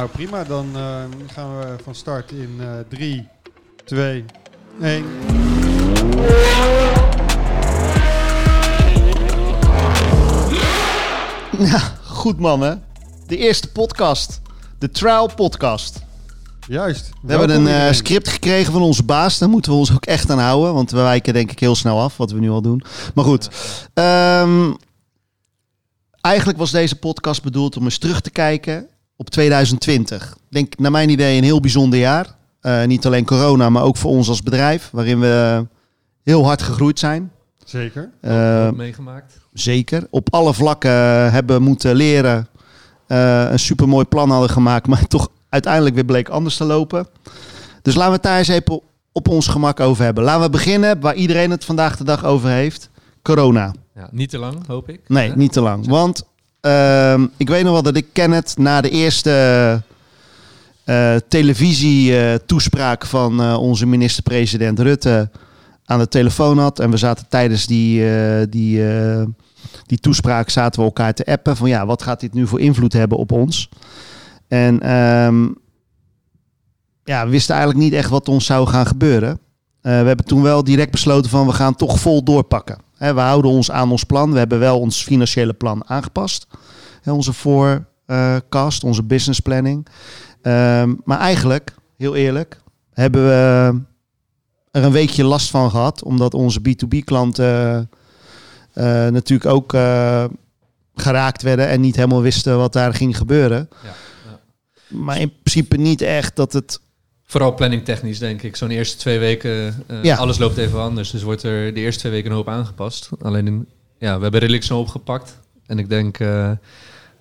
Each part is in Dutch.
Nou, prima. Dan eh, gaan we van start in 3, 2, 1. Ja, goed man hè. De eerste podcast. De Trial Podcast. Juist. We hebben een uh, script gekregen van onze baas. Daar moeten we ons ook echt aan houden. Want we wijken denk ik heel snel af, wat we nu al doen. Maar goed. Um, eigenlijk was deze podcast bedoeld om eens terug te kijken op 2020. Ik denk naar mijn idee een heel bijzonder jaar. Uh, niet alleen corona, maar ook voor ons als bedrijf. Waarin we heel hard gegroeid zijn. Zeker. Uh, meegemaakt. Zeker. Op alle vlakken hebben moeten leren. Uh, een supermooi plan hadden gemaakt, maar toch uiteindelijk weer bleek anders te lopen. Dus laten we het daar eens even op ons gemak over hebben. Laten we beginnen waar iedereen het vandaag de dag over heeft. Corona. Ja, niet te lang, hoop ik. Nee, niet te lang. Want uh, ik weet nog wel dat ik ken het na de eerste uh, televisietoespraak van uh, onze minister-president Rutte aan de telefoon had. En we zaten tijdens die, uh, die, die toespraak zaten we elkaar te appen van ja, wat gaat dit nu voor invloed hebben op ons? En um, ja, we wisten eigenlijk niet echt wat ons zou gaan gebeuren. we hebben toen wel direct besloten van we gaan toch vol doorpakken. We houden ons aan ons plan. We hebben wel ons financiële plan aangepast. onze forecast, onze business planning. Um, maar eigenlijk, heel eerlijk, hebben we er een weekje last van gehad. Omdat onze B2B-klanten uh, natuurlijk ook uh, geraakt werden en niet helemaal wisten wat daar ging gebeuren. Ja, ja. Maar in principe niet echt dat het. Vooral planning technisch, denk ik. Zo'n eerste twee weken, uh, ja. alles loopt even anders. Dus wordt er de eerste twee weken een hoop aangepast. Alleen, in, ja, we hebben redelijk zo opgepakt. En ik denk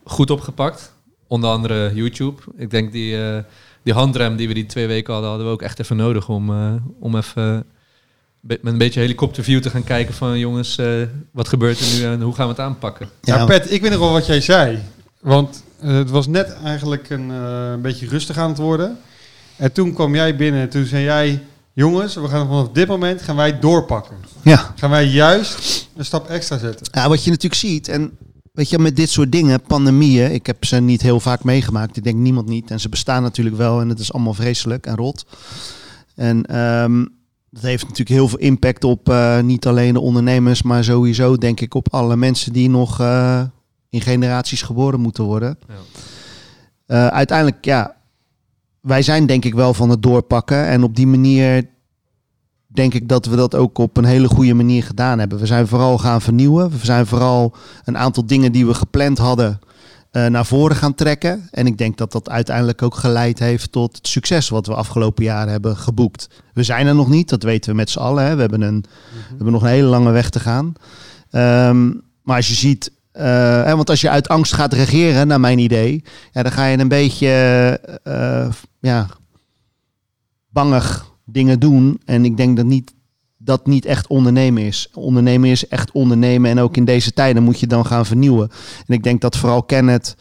goed opgepakt. Onder andere YouTube. Ik denk die, uh, die handrem die we die twee weken hadden, hadden we ook echt even nodig om, uh, om even met een beetje helikopterview te gaan kijken van jongens, uh, wat gebeurt er nu en hoe gaan we het aanpakken? Ja, ja Pet, ik weet nog wel wat jij zei. Want het was net eigenlijk een, een beetje rustig aan het worden. En toen kwam jij binnen en toen zei jij, jongens, we gaan vanaf dit moment gaan wij doorpakken. Ja. Gaan wij juist een stap extra zetten. Ja, wat je natuurlijk ziet, en Weet je, met dit soort dingen, pandemieën, ik heb ze niet heel vaak meegemaakt. Ik denk niemand niet. En ze bestaan natuurlijk wel en het is allemaal vreselijk en rot. En um, dat heeft natuurlijk heel veel impact op uh, niet alleen de ondernemers, maar sowieso denk ik op alle mensen die nog uh, in generaties geboren moeten worden. Ja. Uh, uiteindelijk, ja, wij zijn denk ik wel van het doorpakken. En op die manier denk ik dat we dat ook op een hele goede manier gedaan hebben. We zijn vooral gaan vernieuwen. We zijn vooral een aantal dingen die we gepland hadden uh, naar voren gaan trekken. En ik denk dat dat uiteindelijk ook geleid heeft tot het succes wat we afgelopen jaren hebben geboekt. We zijn er nog niet, dat weten we met z'n allen. Hè. We, hebben een, we hebben nog een hele lange weg te gaan. Um, maar als je ziet hè, want als je uit angst gaat regeren, naar mijn idee, ja, dan ga je een beetje uh, ja, bangig dingen doen. En ik denk dat niet, dat niet echt ondernemen is. Ondernemen is echt ondernemen. En ook in deze tijden moet je dan gaan vernieuwen. En ik denk dat vooral Kenneth...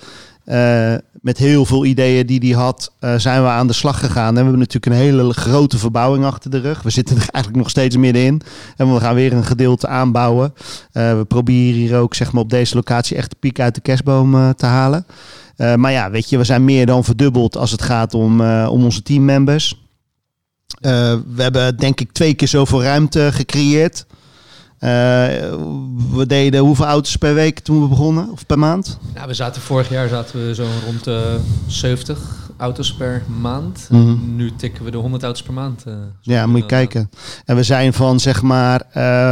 Uh, met heel veel ideeën die hij had, uh, zijn we aan de slag gegaan. En we hebben natuurlijk een hele grote verbouwing achter de rug. We zitten er eigenlijk nog steeds middenin. En we gaan weer een gedeelte aanbouwen. Uh, we proberen hier ook zeg maar, op deze locatie echt de piek uit de kerstboom te halen. maar ja, weet je, we zijn meer dan verdubbeld als het gaat om, om onze teammembers. We hebben denk ik twee keer zoveel ruimte gecreëerd. Uh, we deden hoeveel auto's per week toen we begonnen? Of per maand? Ja, we zaten vorig jaar zaten we zo rond de 70 auto's per maand. Mm -hmm. Nu tikken we de 100 auto's per maand. Uh, ja, moet je kijken. En we zijn van zeg maar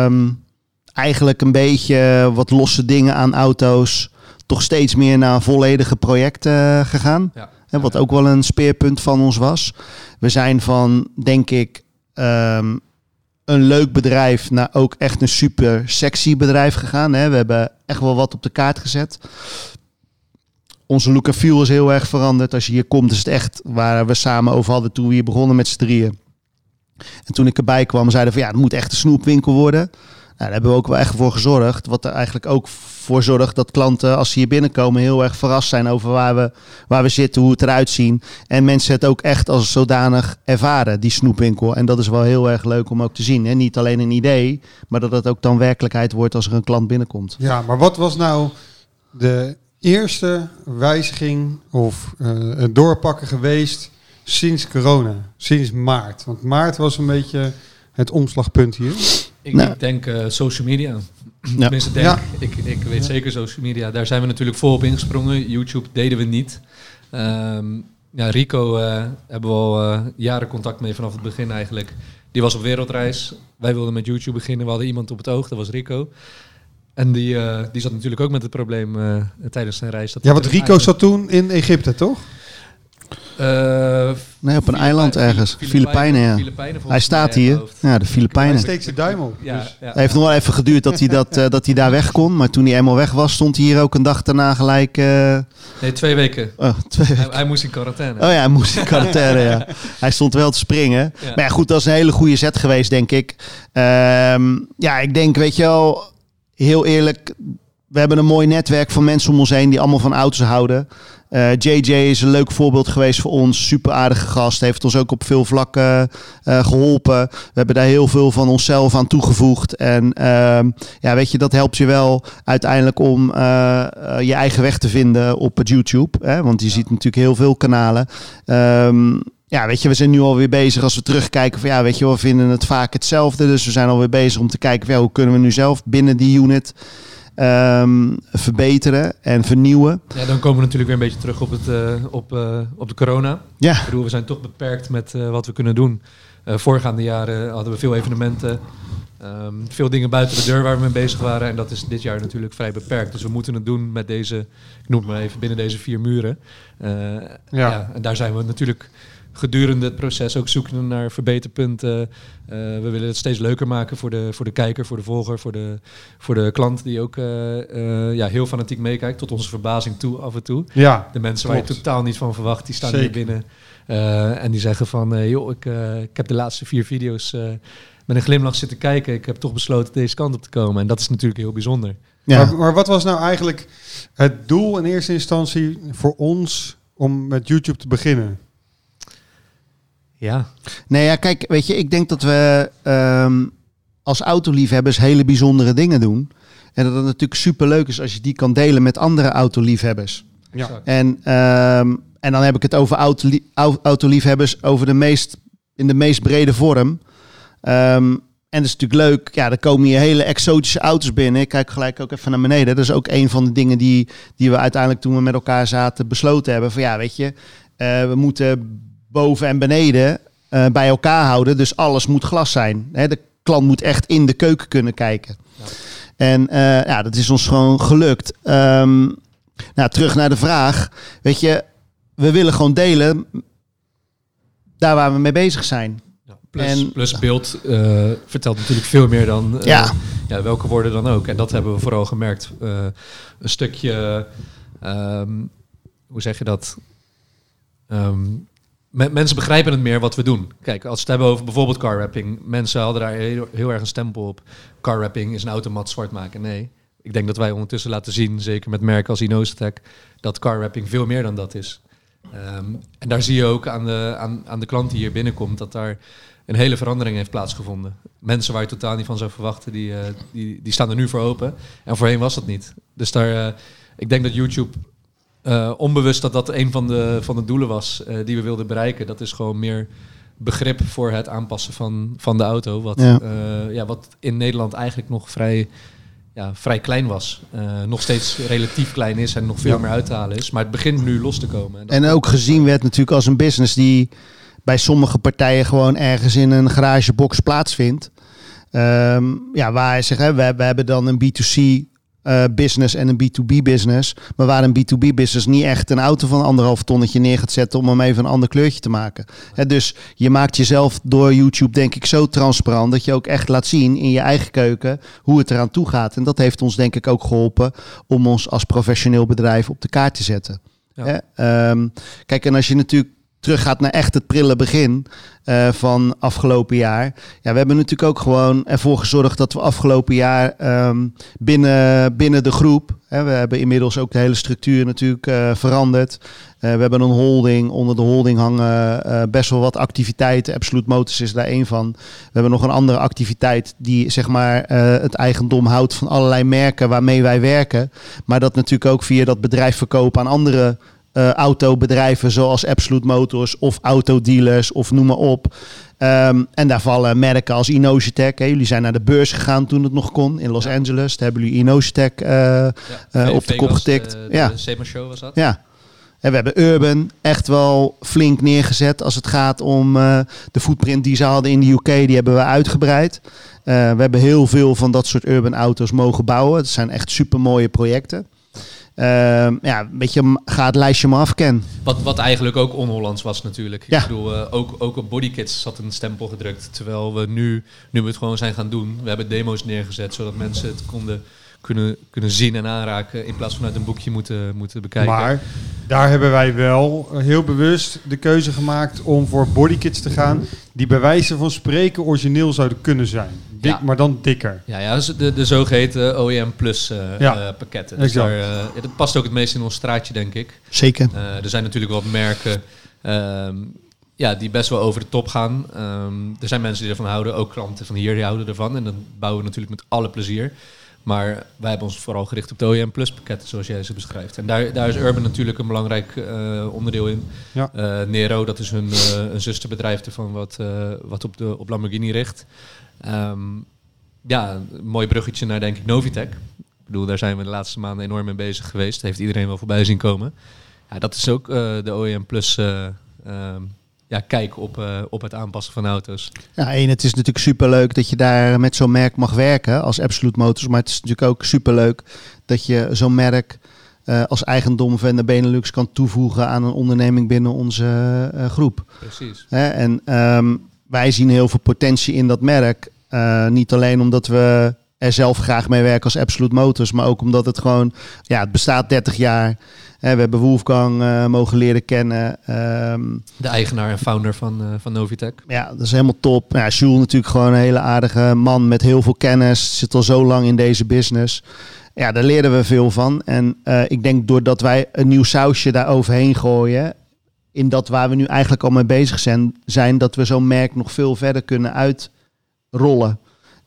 um, eigenlijk een beetje wat losse dingen aan auto's toch steeds meer naar volledige projecten gegaan. Ja. En wat ook wel een speerpunt van ons was. We zijn van, denk ik, um, een leuk bedrijf naar ook echt een super sexy bedrijf gegaan. Hè. We hebben echt wel wat op de kaart gezet. Onze look en feel is heel erg veranderd. Als je hier komt, is het echt waar we samen over hadden toen we hier begonnen met z'n drieën. En toen ik erbij kwam, zeiden van ja, het moet echt een snoepwinkel worden. Nou, daar hebben we ook wel echt voor gezorgd. Wat er eigenlijk ook voor zorgt dat klanten, als ze hier binnenkomen, heel erg verrast zijn over waar we, waar we zitten, hoe het eruit zien. En mensen het ook echt als zodanig ervaren, die snoepwinkel. En dat is wel heel erg leuk om ook te zien. Hè? Niet alleen een idee, maar dat het ook dan werkelijkheid wordt als er een klant binnenkomt. Ja, maar wat was nou de eerste wijziging of uh, doorpakken geweest sinds corona, sinds maart? Want maart was een beetje het omslagpunt hier. Ik nou. denk uh, social media. Ja. Tenminste, denk, ja. ik, ik weet zeker social media. Daar zijn we natuurlijk volop ingesprongen. YouTube deden we niet. Um, ja, Rico uh, hebben we al uh, jaren contact mee vanaf het begin eigenlijk. Die was op wereldreis. Wij wilden met YouTube beginnen. We hadden iemand op het oog, dat was Rico. En die, uh, die zat natuurlijk ook met het probleem tijdens zijn reis. Dat ja, want Rico zat toen in Egypte, toch? Uh, nee, op een eiland ergens. Filipijnen, ja. hij staat hier. Ja, de Filipijnen. Hij steekt zijn duim op. Ja, dus. ja. Het heeft nog wel even geduurd dat hij, dat, uh, dat hij daar weg kon. Maar toen hij eenmaal weg was, stond hij hier ook een dag daarna gelijk... Uh... Nee, twee weken. Oh, twee weken. Hij, hij, moest in quarantaine. Oh ja, hij moest in quarantaine, ja. Hij stond wel te springen. Ja. Maar ja, goed, dat is een hele goede set geweest, denk ik. Um, ja, ik denk, weet je wel, heel eerlijk... We hebben een mooi netwerk van mensen om ons heen die allemaal van auto's houden. JJ eh, is een leuk voorbeeld geweest voor ons. Super aardige gast. Heeft ons ook op veel vlakken uh, geholpen. We hebben daar heel veel van onszelf aan toegevoegd. En uh, ja, weet je, dat helpt je wel uiteindelijk om uh, je eigen weg te vinden op YouTube. Hè? Want je ziet natuurlijk heel veel kanalen. Um, ja, weet je, we zijn nu alweer bezig als we terugkijken van ja, weet je, we vinden het vaak hetzelfde. Dus we zijn alweer bezig om te kijken van, ja, hoe kunnen we nu zelf binnen die unit um, verbeteren en vernieuwen. Ja, dan komen we natuurlijk weer een beetje terug op, het, uh, op, uh, op de corona. Ja. Ik bedoel, we zijn toch beperkt met uh, wat we kunnen doen. voorgaande jaren hadden we veel evenementen, um, veel dingen buiten de deur waar we mee bezig waren. En dat is dit jaar natuurlijk vrij beperkt. Dus we moeten het doen met deze, ik noem het maar even, binnen deze vier muren. ja. ja. En daar zijn we natuurlijk gedurende het proces ook zoeken naar verbeterpunten. Uh, we willen het steeds leuker maken voor de, voor de kijker, voor de volger, voor de, voor de klant die ook uh, uh, ja, heel fanatiek meekijkt. Tot onze verbazing toe af en toe. Ja, de mensen waar je totaal niet van verwacht, die staan Zeker. hier binnen. en die zeggen van, joh, ik, ik heb de laatste vier video's met een glimlach zitten kijken. Ik heb toch besloten deze kant op te komen. En dat is natuurlijk heel bijzonder. Ja. Maar, maar wat was nou eigenlijk het doel in eerste instantie voor ons om met YouTube te beginnen? Ja. Nee, ja, kijk, weet je, ik denk dat we um, als autoliefhebbers hele bijzondere dingen doen. En dat het natuurlijk super leuk is als je die kan delen met andere autoliefhebbers. Ja. En, um, en dan heb ik het over autolie autoliefhebbers over de meest, in de meest brede vorm. Um, en dat is natuurlijk leuk. Ja, dan komen hier hele exotische auto's binnen. Ik kijk gelijk ook even naar beneden. Dat is ook een van de dingen die, die we uiteindelijk toen we met elkaar zaten besloten hebben. Van ja, weet je, uh, we moeten boven en beneden uh, bij elkaar houden. Dus alles moet glas zijn. Hè? De klant moet echt in de keuken kunnen kijken. Ja. En uh, ja, dat is ons gewoon gelukt. Um, nou, terug naar de vraag. Weet je, we willen gewoon delen daar waar we mee bezig zijn. Ja, plus, en, plus beeld uh, vertelt natuurlijk veel meer dan ja. ja. welke woorden dan ook. En dat hebben we vooral gemerkt. een stukje, um, hoe zeg je dat? Um, mensen begrijpen het meer wat we doen. Kijk, als we het hebben over bijvoorbeeld car wrapping. Mensen hadden daar heel, erg een stempel op. Car wrapping is een automat zwart maken. Nee, ik denk dat wij ondertussen laten zien, zeker met merken als Inostec, dat car wrapping veel meer dan dat is. Um, en daar zie je ook aan de, aan, aan de klant die hier binnenkomt, dat daar een hele verandering heeft plaatsgevonden. Mensen waar je totaal niet van zou verwachten, die, uh, die, die staan er nu voor open. En voorheen was dat niet. Dus daar, uh, ik denk dat YouTube uh, onbewust dat dat een van de, van de doelen was uh, die we wilden bereiken. Dat is gewoon meer begrip voor het aanpassen van, van de auto. Wat, ja. Uh, ja, wat in Nederland eigenlijk nog vrij, ja, vrij klein was. nog steeds relatief klein is en nog veel ja. meer uit te halen is. Maar het begint nu los te komen. En, en ook gezien werd natuurlijk als een business die bij sommige partijen gewoon ergens in een garagebox plaatsvindt. Um, ja, waar zeggen, we, we hebben dan een B2C uh, business en een B2B business. Maar waar een B2B business niet echt een auto van anderhalf tonnetje neer gaat zetten om hem even een ander kleurtje te maken. He, dus je maakt jezelf door YouTube denk ik zo transparant dat je ook echt laat zien in je eigen keuken hoe het eraan toe gaat. En dat heeft ons denk ik ook geholpen om ons als professioneel bedrijf op de kaart te zetten. Ja. um, kijk, en als je natuurlijk teruggaat naar echt het prille begin uh, van afgelopen jaar. Ja, we hebben natuurlijk ook gewoon ervoor gezorgd dat we afgelopen jaar um, binnen, binnen de groep. Hè, we hebben inmiddels ook de hele structuur natuurlijk uh, veranderd. Uh, we hebben een holding. Onder de holding hangen best wel wat activiteiten. Absolute Motors is daar één van. We hebben nog een andere activiteit die zeg maar het eigendom houdt van allerlei merken waarmee wij werken. Maar dat natuurlijk ook via dat bedrijf verkopen aan andere uh, autobedrijven zoals Absolute Motors of autodealers of noem maar op. Um, en daar vallen merken als Inogitech. Jullie zijn naar de beurs gegaan toen het nog kon in Los Angeles. Daar hebben jullie Inogitech uh, ja, uh, op de kop getikt. De, ja. de show was dat. Ja. En we hebben Urban echt wel flink neergezet als het gaat om de footprint die ze hadden in de UK. Die hebben we uitgebreid. we hebben heel veel van dat soort urban auto's mogen bouwen. Het zijn echt super mooie projecten. Uh, ja, een beetje ga het lijstje maar afkennen. Wat, wat eigenlijk ook on-Hollands was natuurlijk. Ja. Ik bedoel, uh, ook, ook op Bodykits zat een stempel gedrukt. Terwijl we nu, nu we het gewoon zijn gaan doen, we hebben demo's neergezet zodat mensen het konden kunnen, kunnen zien en aanraken in plaats van uit een boekje moeten, moeten bekijken. Maar daar hebben wij wel heel bewust de keuze gemaakt om voor bodykits te gaan die bij wijze van spreken origineel zouden kunnen zijn. Dik, ja. maar dan dikker. Ja, ja dus de, de zogeheten OEM Plus uh, ja, uh, pakketten. Dus daar, uh, dat past ook het meest in ons straatje, denk ik. Zeker. er zijn natuurlijk wat merken um, ja, die best wel over de top gaan. Um, er zijn mensen die ervan houden, ook klanten van hier die houden ervan. En dan bouwen we natuurlijk met alle plezier. Maar wij hebben ons vooral gericht op de OEM Plus pakketten, zoals jij ze beschrijft. En daar, daar is Urban natuurlijk een belangrijk uh, onderdeel in. Ja. Uh, Nero, dat is hun uh, een zusterbedrijf ervan wat, wat op, de, op Lamborghini richt. Um, ja, een mooi bruggetje naar denk ik Novitec. Ik bedoel, daar zijn we de laatste maanden enorm mee bezig geweest. Heeft iedereen wel voorbij zien komen. Ja, dat is ook de OEM Plus um, ja, kijk op, uh, op het aanpassen van auto's. Ja, één, het is natuurlijk superleuk dat je daar met zo'n merk mag werken als Absolute Motors. Maar het is natuurlijk ook superleuk dat je zo'n merk uh, als eigendom van de Benelux kan toevoegen aan een onderneming binnen onze uh, groep. Precies. Hè? En um, wij zien heel veel potentie in dat merk. niet alleen omdat we er zelf graag mee werken als Absolute Motors, maar ook omdat het gewoon, ja, het bestaat 30 jaar we hebben Wolfgang uh, mogen leren kennen. Ehm, de eigenaar en founder van, uh, van Novitec. Ja, dat is helemaal top. Ja, Jules natuurlijk gewoon een hele aardige man met heel veel kennis. Zit al zo lang in deze business. Ja, daar leren we veel van. En uh, ik denk doordat wij een nieuw sausje daar overheen gooien... in dat waar we nu eigenlijk al mee bezig zijn... zijn dat we zo'n merk nog veel verder kunnen uitrollen.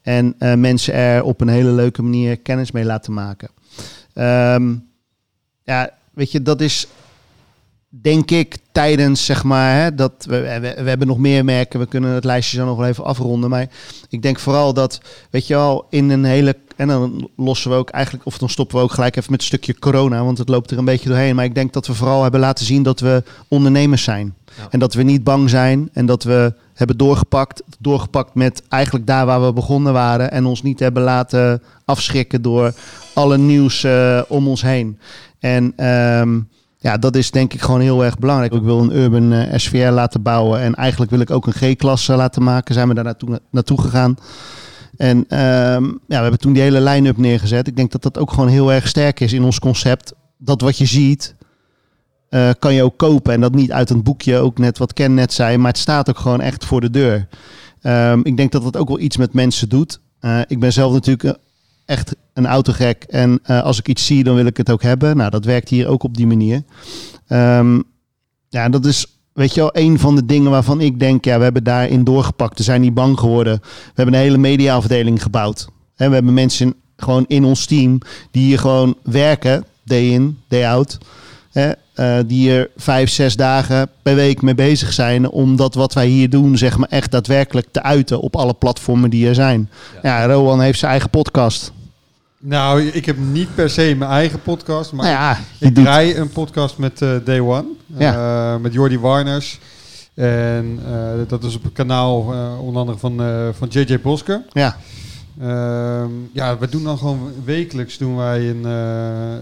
En mensen er op een hele leuke manier kennis mee laten maken. Um, ja, Weet je, dat is denk ik tijdens, zeg maar, hè, dat we, we, we, hebben nog meer merken. We kunnen het lijstje zo nog wel even afronden. Maar ik denk vooral dat, weet je wel, in een hele. En dan lossen we ook eigenlijk, of dan stoppen we ook gelijk even met een stukje corona, want het loopt er een beetje doorheen. Maar ik denk dat we vooral hebben laten zien dat we ondernemers zijn. En dat we niet bang zijn en dat we hebben doorgepakt. Doorgepakt met eigenlijk daar waar we begonnen waren. En ons niet hebben laten afschrikken door alle nieuws uh, om ons heen. En um, ja, dat is denk ik gewoon heel erg belangrijk. Ik wil een urban uh, eh, SVR laten bouwen. En eigenlijk wil ik ook een G-klasse laten maken. Zijn we daar naartoe, naartoe gegaan. En um, ja, we hebben toen die hele line-up neergezet. Ik denk dat dat ook gewoon heel erg sterk is in ons concept. Dat wat je ziet, uh, kan je ook kopen. En dat niet uit een boekje, ook net wat Ken net zei. Maar het staat ook gewoon echt voor de deur. Um, ik denk dat dat ook wel iets met mensen doet. Uh, ik ben zelf natuurlijk echt een autogek. En als ik iets zie, dan wil ik het ook hebben. Nou, dat werkt hier ook op die manier. Um, ja, dat is, weet je wel, een van de dingen waarvan ik denk, ja, we hebben daarin doorgepakt. We zijn niet bang geworden. We hebben een hele mediaafdeling gebouwd. En we hebben mensen gewoon in ons team die hier gewoon werken, day in, day out. Hè, uh, die er vijf, zes dagen per week mee bezig zijn. Om dat wat wij hier doen, zeg maar, echt daadwerkelijk te uiten op alle platformen die er zijn. Ja, ja Rowan heeft zijn eigen podcast. Nou, ik heb niet per se mijn eigen podcast, maar nou ja, ik draai een podcast met uh, Day One, ja. uh, met Jordi Warners. En uh, dat is op het kanaal onder andere van, van JJ Bosker. Ja. Ehm, ja, we doen dan gewoon wekelijks doen wij een,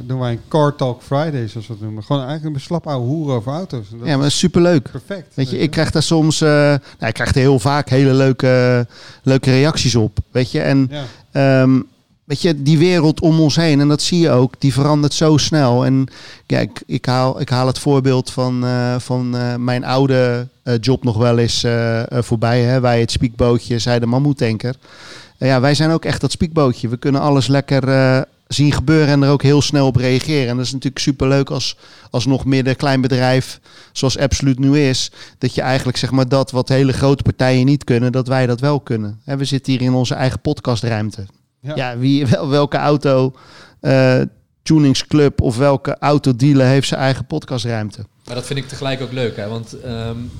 doen wij een Car Talk Friday, zoals we het noemen. Gewoon eigenlijk een slap ouwe hoeren over auto's. Dat ja, maar superleuk. Perfect. Weet je, ik krijg daar soms, nou, ik krijg er heel vaak hele leuke, leuke reacties op. Weet je, en ja. um, weet je, die wereld om ons heen, en dat zie je ook, die verandert zo snel. En kijk, ik haal, ik haal het voorbeeld van, uh, van uh, mijn oude uh, job nog wel eens voorbij. Hè? Wij het spiekbootje, zij de mammoetanker. ja, wij zijn ook echt dat spiekbootje. We kunnen alles lekker zien gebeuren en er ook heel snel op reageren. En dat is natuurlijk superleuk als, als nog midden klein bedrijf, zoals Absoluut nu is, dat je eigenlijk zeg maar dat wat hele grote partijen niet kunnen, dat wij dat wel kunnen. En we zitten hier in onze eigen podcastruimte. Ja, wie, wel, welke auto uh, tuningsclub of welke autodealer heeft zijn eigen podcastruimte. Maar dat vind ik tegelijk ook leuk, hè? want um,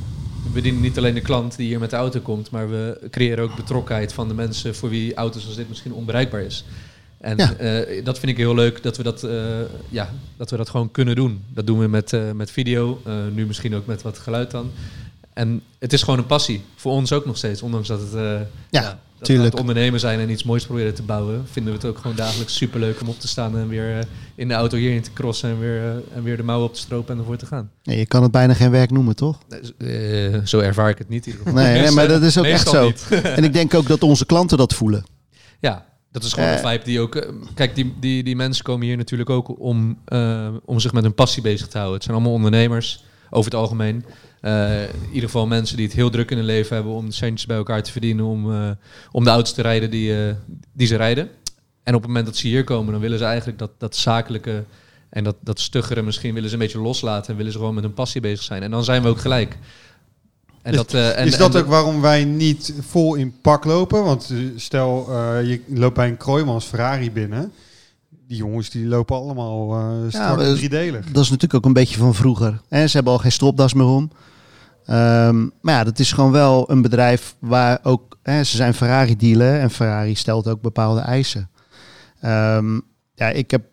we bedienen niet alleen de klant die hier met de auto komt, maar we creëren ook betrokkenheid van de mensen voor wie auto's als dit misschien onbereikbaar is. En uh, dat vind ik heel leuk dat we dat, uh, ja, dat we dat gewoon kunnen doen. Dat doen we met, uh, met video, nu misschien ook met wat geluid dan. En het is gewoon een passie. Voor ons ook nog steeds, ondanks dat het ja. ja dat we het ondernemen zijn en iets moois proberen te bouwen, vinden we het ook gewoon dagelijks superleuk om op te staan en weer uh, in de auto hierin te crossen en weer, uh, en weer de mouwen op te stropen en ervoor te gaan. Nee, je kan het bijna geen werk noemen, toch? Uh, zo ervaar ik het niet. In ieder geval. Nee, nee, maar dat is ook echt zo. en ik denk ook dat onze klanten dat voelen. Ja, dat is gewoon een vibe die ook. Kijk, die, die, die mensen komen hier natuurlijk ook om, om zich met hun passie bezig te houden. Het zijn allemaal ondernemers over het algemeen. Uh, in ieder geval mensen die het heel druk in hun leven hebben om centjes bij elkaar te verdienen om, uh, om de auto's te rijden die, uh, die ze rijden. En op het moment dat ze hier komen, dan willen ze eigenlijk dat, dat zakelijke en dat, dat stuggere misschien willen ze een beetje loslaten en willen ze gewoon met hun passie bezig zijn. En dan zijn we ook gelijk. En dat, en, is dat ook waarom wij niet vol in pak lopen? Want stel, je loopt bij een Kroijmans Ferrari binnen die jongens die lopen allemaal uh, strak ja, driedelig. Dat is natuurlijk ook een beetje van vroeger. En ze hebben al geen stropdas meer om. Um, maar ja, dat is gewoon wel een bedrijf waar ook... Hè, ze zijn Ferrari-dealer en Ferrari stelt ook bepaalde eisen. Um, ja, ik heb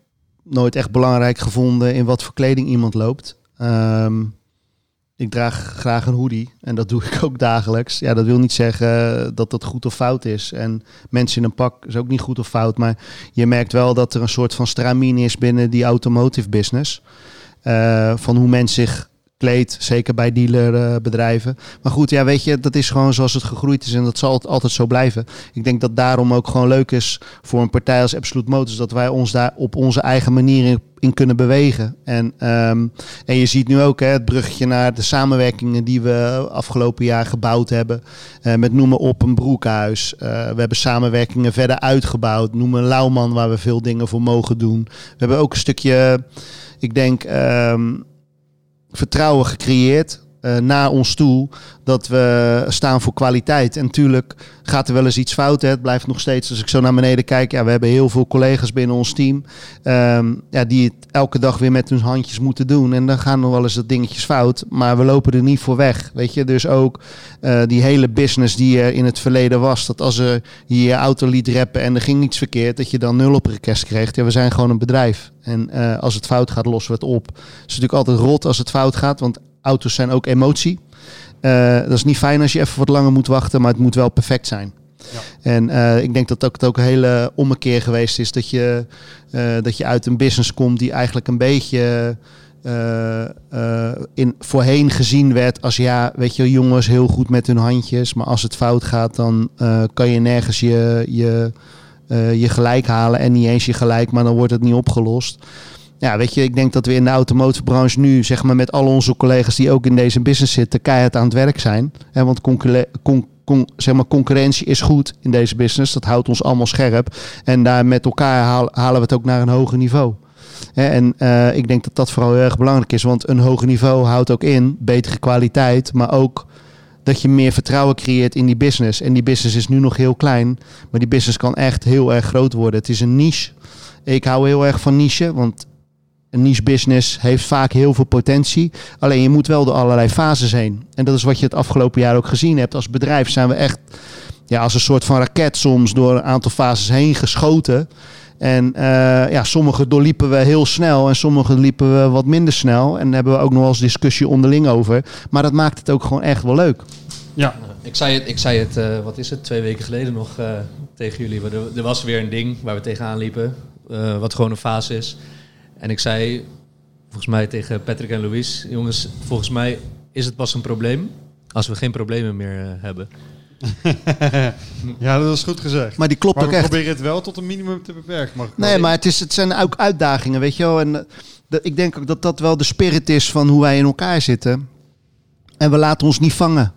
nooit echt belangrijk gevonden in wat voor kleding iemand loopt. Um, ik draag graag een hoodie en dat doe ik ook dagelijks. Ja, dat wil niet zeggen dat dat goed of fout is. En mensen in een pak is ook niet goed of fout. Maar je merkt wel dat er een soort van stramien is binnen die automotive business. Uh, van hoe mensen zich zeker bij dealerbedrijven. maar goed, ja, weet je, dat is gewoon zoals het gegroeid is en dat zal altijd zo blijven. Ik denk dat daarom ook gewoon leuk is voor een partij als Absolute Motors dat wij ons daar op onze eigen manier in, kunnen bewegen. En, um, en je ziet nu ook hè, het bruggetje naar de samenwerkingen die we afgelopen jaar gebouwd hebben. Uh, met noemen op een broekhuis. Uh, we hebben samenwerkingen verder uitgebouwd. Noemen Lauwman waar we veel dingen voor mogen doen. We hebben ook een stukje, ik denk. Um, vertrouwen gecreëerd uh, naar ons toe dat we staan voor kwaliteit. En natuurlijk gaat er wel eens iets fout. Hè. Het blijft nog steeds, als ik zo naar beneden kijk, ja, we hebben heel veel collega's binnen ons team um, ja, die het elke dag weer met hun handjes moeten doen. En dan gaan nog wel eens dat dingetjes fout, maar we lopen er niet voor weg. Weet je, dus ook uh, die hele business die er in het verleden was, dat als er je auto liet reppen en er ging niets verkeerd, dat je dan nul op request kreeg. Ja, we zijn gewoon een bedrijf. En uh, als het fout gaat, lossen we het op. Het is natuurlijk altijd rot als het fout gaat, want auto's zijn ook emotie. Uh, dat is niet fijn als je even wat langer moet wachten, maar het moet wel perfect zijn. Ja. En uh, ik denk dat ook, het ook een hele ommekeer geweest is dat je, uh, dat je uit een business komt die eigenlijk een beetje in, voorheen gezien werd als ja, weet je, jongens heel goed met hun handjes, maar als het fout gaat, dan kan je nergens je, je, je gelijk halen en niet eens je gelijk, maar dan wordt het niet opgelost ja, weet je, ik denk dat we in de automotive nu, zeg maar, met al onze collega's die ook in deze business zitten, keihard aan het werk zijn. Hè, want con zeg maar, concurrentie is goed in deze business. Dat houdt ons allemaal scherp. En daar met elkaar halen we het ook naar een hoger niveau. En uh, ik denk dat dat vooral heel erg belangrijk is. Want een hoger niveau houdt ook in betere kwaliteit, maar ook dat je meer vertrouwen creëert in die business. En die business is nu nog heel klein, maar die business kan echt heel erg groot worden. Het is een niche. Ik hou heel erg van niche, want een niche business heeft vaak heel veel potentie. Alleen je moet wel door allerlei fases heen. En dat is wat je het afgelopen jaar ook gezien hebt. Als bedrijf zijn we echt ja, als een soort van raket soms door een aantal fases heen geschoten. En uh, ja, sommige doorliepen we heel snel en sommige liepen we wat minder snel. En daar hebben we ook nog wel eens discussie onderling over. Maar dat maakt het ook gewoon echt wel leuk. Ja, ik zei het, ik zei het uh, wat is het, twee weken geleden nog uh, tegen jullie. Er, er, was weer een ding waar we tegenaan liepen, wat gewoon een fase is. En ik zei volgens mij tegen Patrick en Louis, jongens, volgens mij is het pas een probleem als we geen problemen meer uh, hebben. ja, dat is goed gezegd. Maar die klopt maar ook echt. probeer het wel tot een minimum te beperken. Mag nee, maar het, is, het zijn ook uitdagingen, weet je wel. En uh, ik denk ook dat dat wel de spirit is van hoe wij in elkaar zitten. En we laten ons niet vangen.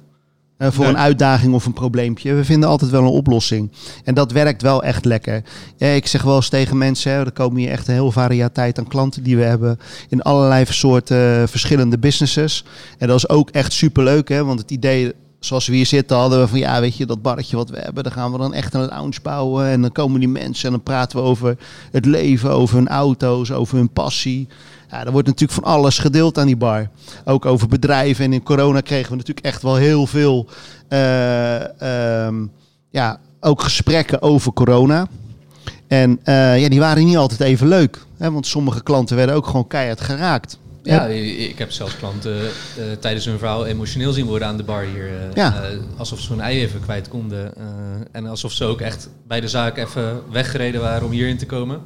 Uh, voor een uitdaging of een probleempje. We vinden altijd wel een oplossing. En dat werkt wel echt lekker. Ik zeg wel eens tegen mensen, hè, er komen hier echt een heel variëteit aan klanten die we hebben. In allerlei soorten uh, verschillende businesses. En dat is ook echt superleuk, hè, want het idee zoals we hier zitten, hadden we van ja, weet je, dat barretje wat we hebben, dan gaan we dan echt een lounge bouwen. En dan komen die mensen en dan praten we over het leven, over hun auto's, over hun passie. Ja, er wordt natuurlijk van alles gedeeld aan die bar. Ook over bedrijven. En in corona kregen we natuurlijk echt wel heel veel, uh, um, ja, ook gesprekken over corona. En uh, ja, die waren niet altijd even leuk. Hè, want sommige klanten werden ook gewoon keihard geraakt. Ja, ik heb zelfs klanten uh, tijdens hun verhaal emotioneel zien worden aan de bar hier. Uh, ja. uh, alsof ze hun ei even kwijt konden. en alsof ze ook echt bij de zaak even weggereden waren om hierin te komen.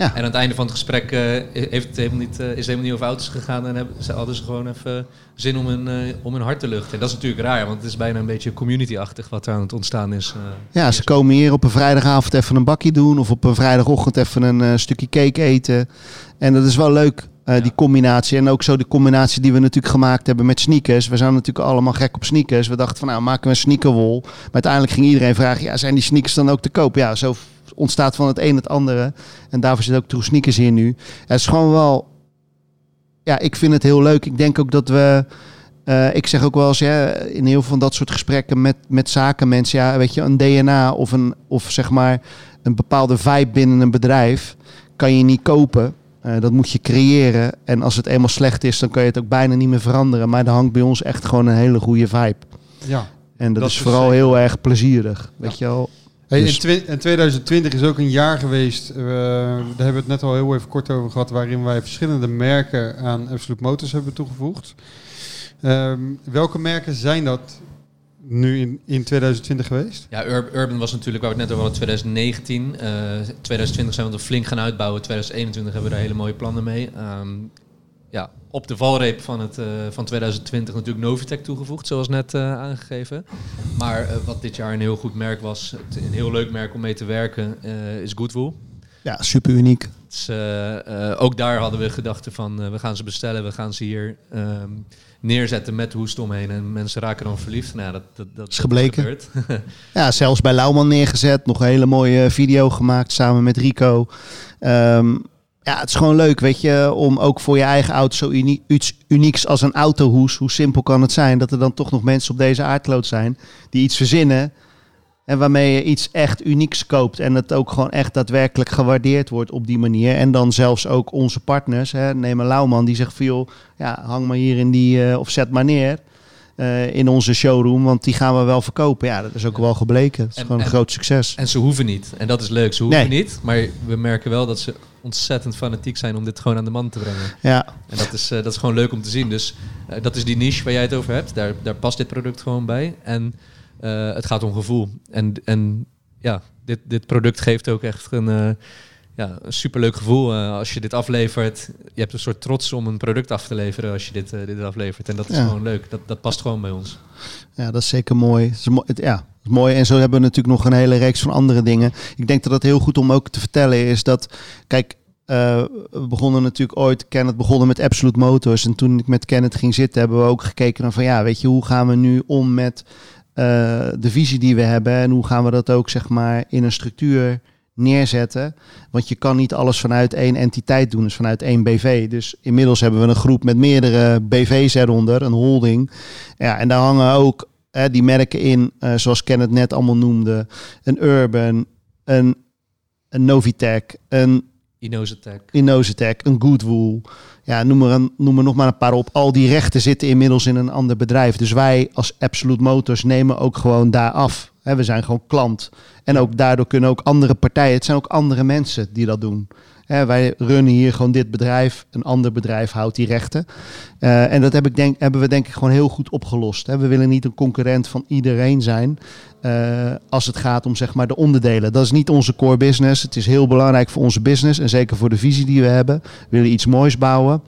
En aan het einde van het gesprek heeft het helemaal niet, is het helemaal niet over auto's gegaan. En hebben, ze hadden ze gewoon even zin om hun, om hun hart te luchten. En dat is natuurlijk raar, want het is bijna een beetje community-achtig wat er aan het ontstaan is. ja, ze komen hier op een vrijdagavond even een bakje doen. Of op een vrijdagochtend even een stukje cake eten. En dat is wel leuk. Uh, ja. Die combinatie. En ook zo de combinatie die we natuurlijk gemaakt hebben met sneakers. We zijn natuurlijk allemaal gek op sneakers. We dachten van nou maken we een sneakerwol. Maar uiteindelijk ging iedereen vragen, ja zijn die sneakers dan ook te koop? Ja, zo ontstaat van het een het andere. En daarvoor zit ook True Sneakers hier nu. Het is gewoon wel... Ja, ik vind het heel leuk. Ik denk ook dat we... Uh, ik zeg ook wel eens, ja, in heel veel van dat soort gesprekken met, met zakenmensen, ja, weet je, een DNA of een, of zeg maar een bepaalde vibe binnen een bedrijf kan je niet kopen. Uh, dat moet je creëren. En als het eenmaal slecht is, dan kan je het ook bijna niet meer veranderen. Maar er hangt bij ons echt gewoon een hele goede vibe. Ja. En dat, dat is vooral zeker. heel erg plezierig. Weet je wel. Hey, dus in, in 2020 is ook een jaar geweest, uh, daar hebben we het net al heel even kort over gehad, waarin wij verschillende merken aan Absolute Motors hebben toegevoegd. Um, welke merken zijn dat nu in, in 2020 geweest? Ja, Ur Urban was natuurlijk, waar we het net over hadden, 2019. Uh, 2020 zijn we er flink gaan uitbouwen. 2021 hebben we daar hele mooie plannen mee. Um, ja, op de valreep van, het, uh, van 2020 natuurlijk Novitec toegevoegd, zoals net uh, aangegeven. Maar uh, wat dit jaar een heel goed merk was, een heel leuk merk om mee te werken, is Goodwool. Ja, super uniek. Dus, ook daar hadden we gedachten van, we gaan ze bestellen, we gaan ze hier um, neerzetten met de hoest omheen en mensen raken dan verliefd. Nou, dat, dat, dat is gebleken. ja, zelfs bij Lauwman neergezet, nog een hele mooie video gemaakt samen met Rico. Um, ja, het is gewoon leuk, weet je, om ook voor je eigen auto zo iets unieks als een autohoes, hoe simpel kan het zijn, dat er dan toch nog mensen op deze aardkloot zijn die iets verzinnen en waarmee je iets echt unieks koopt en het ook gewoon echt daadwerkelijk gewaardeerd wordt op die manier. En dan zelfs ook onze partners, hè, neem Lauwman, die zegt veel, ja, hang maar hier in die, uh, of zet maar neer. Uh, in onze showroom, want die gaan we wel verkopen. Ja, dat is ook wel gebleken. Het is En- gewoon een en- groot succes. En ze hoeven niet. En dat is leuk. Ze hoeven Nee. niet. Maar we merken wel dat ze ontzettend fanatiek zijn om dit gewoon aan de man te brengen. Ja, En dat is, eh, dat is gewoon leuk om te zien. Dus eh, dat is die niche waar jij het over hebt. Daar, daar past dit product gewoon bij. En eh, het gaat om gevoel. En, en ja, dit, dit product geeft ook echt een, eh, ja, een superleuk gevoel eh, als je dit aflevert. Je hebt een soort trots om een product af te leveren als je dit, eh, dit aflevert. En dat is Ja. gewoon leuk. Dat, dat past gewoon bij ons. ja, dat is zeker mooi. Het is mo- het- ja, het is mooi. En zo hebben we natuurlijk nog een hele reeks van andere dingen. Ik denk dat het heel goed om ook te vertellen is dat, kijk, eh, we begonnen natuurlijk ooit, Kenneth begonnen met Absolute Motors. En toen ik met Kenneth ging zitten, hebben we ook gekeken naar van, ja, weet je, hoe gaan we nu om met de visie die we hebben en hoe gaan we dat ook, zeg maar, in een structuur neerzetten. Want je kan niet alles vanuit één entiteit doen, dus vanuit één BV. Dus inmiddels hebben we een groep met meerdere BV's eronder, een holding. Ja, en daar hangen ook hè, die merken in, eh, zoals Ken het net allemaal noemde. Een Urban, een, een Novitec, een. Innozetech, een Goodwool. Ja, noem er, een, noem er nog maar een paar op. Al die rechten zitten inmiddels in een ander bedrijf. Dus wij als Absolute Motors nemen ook gewoon daar af. We zijn gewoon klant. En ook daardoor kunnen ook andere partijen, het zijn ook andere mensen die dat doen. Wij runnen hier gewoon dit bedrijf, een ander bedrijf houdt die rechten. Eh, en dat heb ik denk, hebben we denk ik gewoon heel goed opgelost. We willen niet een concurrent van iedereen zijn eh, als het gaat om zeg maar de onderdelen. Dat is niet onze core business. Het is heel belangrijk voor onze business en zeker voor de visie die we hebben. We willen iets moois bouwen.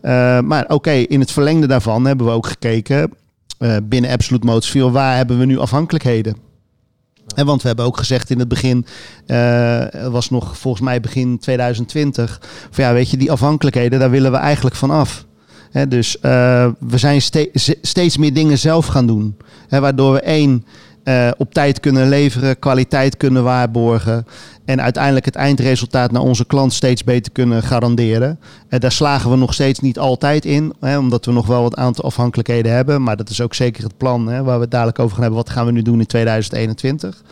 Eh, maar oké, in het verlengde daarvan hebben we ook gekeken. binnen Absolute Motors, waar hebben we nu afhankelijkheden? En want we hebben ook gezegd in het begin, uh, was nog volgens mij begin 2020, van ja, weet je, die afhankelijkheden, daar willen we eigenlijk van af. dus uh, we zijn ste steeds meer dingen zelf gaan doen. waardoor we één, uh, op tijd kunnen leveren, kwaliteit kunnen waarborgen. En uiteindelijk het eindresultaat naar onze klant steeds beter kunnen garanderen. En daar slagen we nog steeds niet altijd in, hè, omdat we nog wel wat aantal afhankelijkheden hebben. Maar dat is ook zeker het plan hè, waar we het dadelijk over gaan hebben. Wat gaan we nu doen in 2021?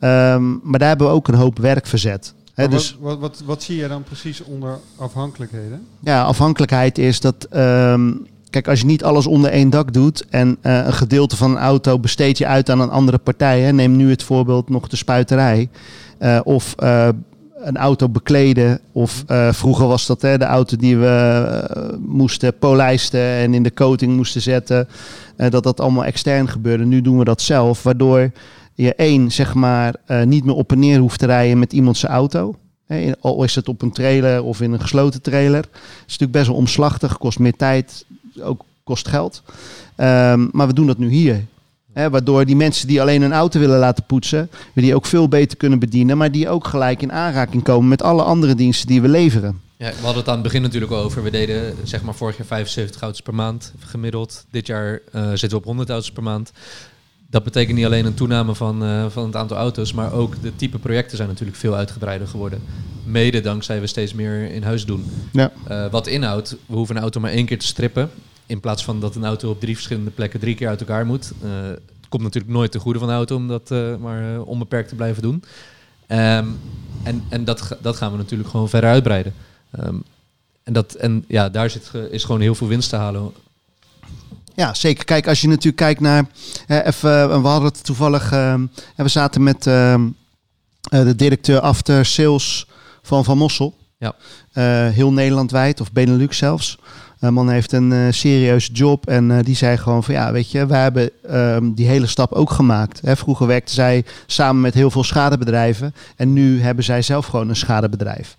Um, ehm, maar daar hebben we ook een hoop werk verzet. Dus, wat, wat, wat, zie je dan precies onder afhankelijkheden? Ja, afhankelijkheid is dat. Um, Kijk, als je niet alles onder één dak doet en uh, een gedeelte van een auto besteed je uit aan een andere partij. Hè, neem nu het voorbeeld nog de spuiterij. Uh, of uh, een auto bekleden. Of vroeger was dat hè, de auto die we moesten polijsten en in de coating moesten zetten. dat dat allemaal extern gebeurde. Nu doen we dat zelf, waardoor je één, zeg maar, niet meer op en neer hoeft te rijden met iemands auto. Al is het op een trailer of in een gesloten trailer. Het is natuurlijk best wel omslachtig, kost meer tijd, ook kost geld. Um, maar we doen dat nu hier. Waardoor die mensen die alleen een auto willen laten poetsen, we die ook veel beter kunnen bedienen, maar die ook gelijk in aanraking komen met alle andere diensten die we leveren. Ja, we hadden het aan het begin natuurlijk over. We deden zeg maar vorig jaar 75 auto's per maand gemiddeld. Dit jaar uh, zitten we op 100 auto's per maand. Dat betekent niet alleen een toename van, uh, van het aantal auto's, maar ook de type projecten zijn natuurlijk veel uitgebreider geworden. Mede dankzij we steeds meer in huis doen. Ja. Uh, wat inhoudt, we hoeven een auto maar één keer te strippen. In plaats van dat een auto op drie verschillende plekken drie keer uit elkaar moet. Uh, het komt natuurlijk nooit te goede van de auto om dat maar onbeperkt te blijven doen. Um, en en dat, dat gaan we natuurlijk gewoon verder uitbreiden. Um, en, dat, en ja, daar zit, is gewoon heel veel winst te halen ja, zeker. Kijk, als je natuurlijk kijkt naar. even, eh, we hadden het toevallig. Uh, we zaten met uh, de directeur after sales van Van Mossel. Ja. heel Nederlandwijd of Benelux zelfs. Een man heeft een serieuze job en die zei gewoon van ja, weet je, wij hebben ehm, die hele stap ook gemaakt. Hè, vroeger werkte zij samen met heel veel schadebedrijven en nu hebben zij zelf gewoon een schadebedrijf.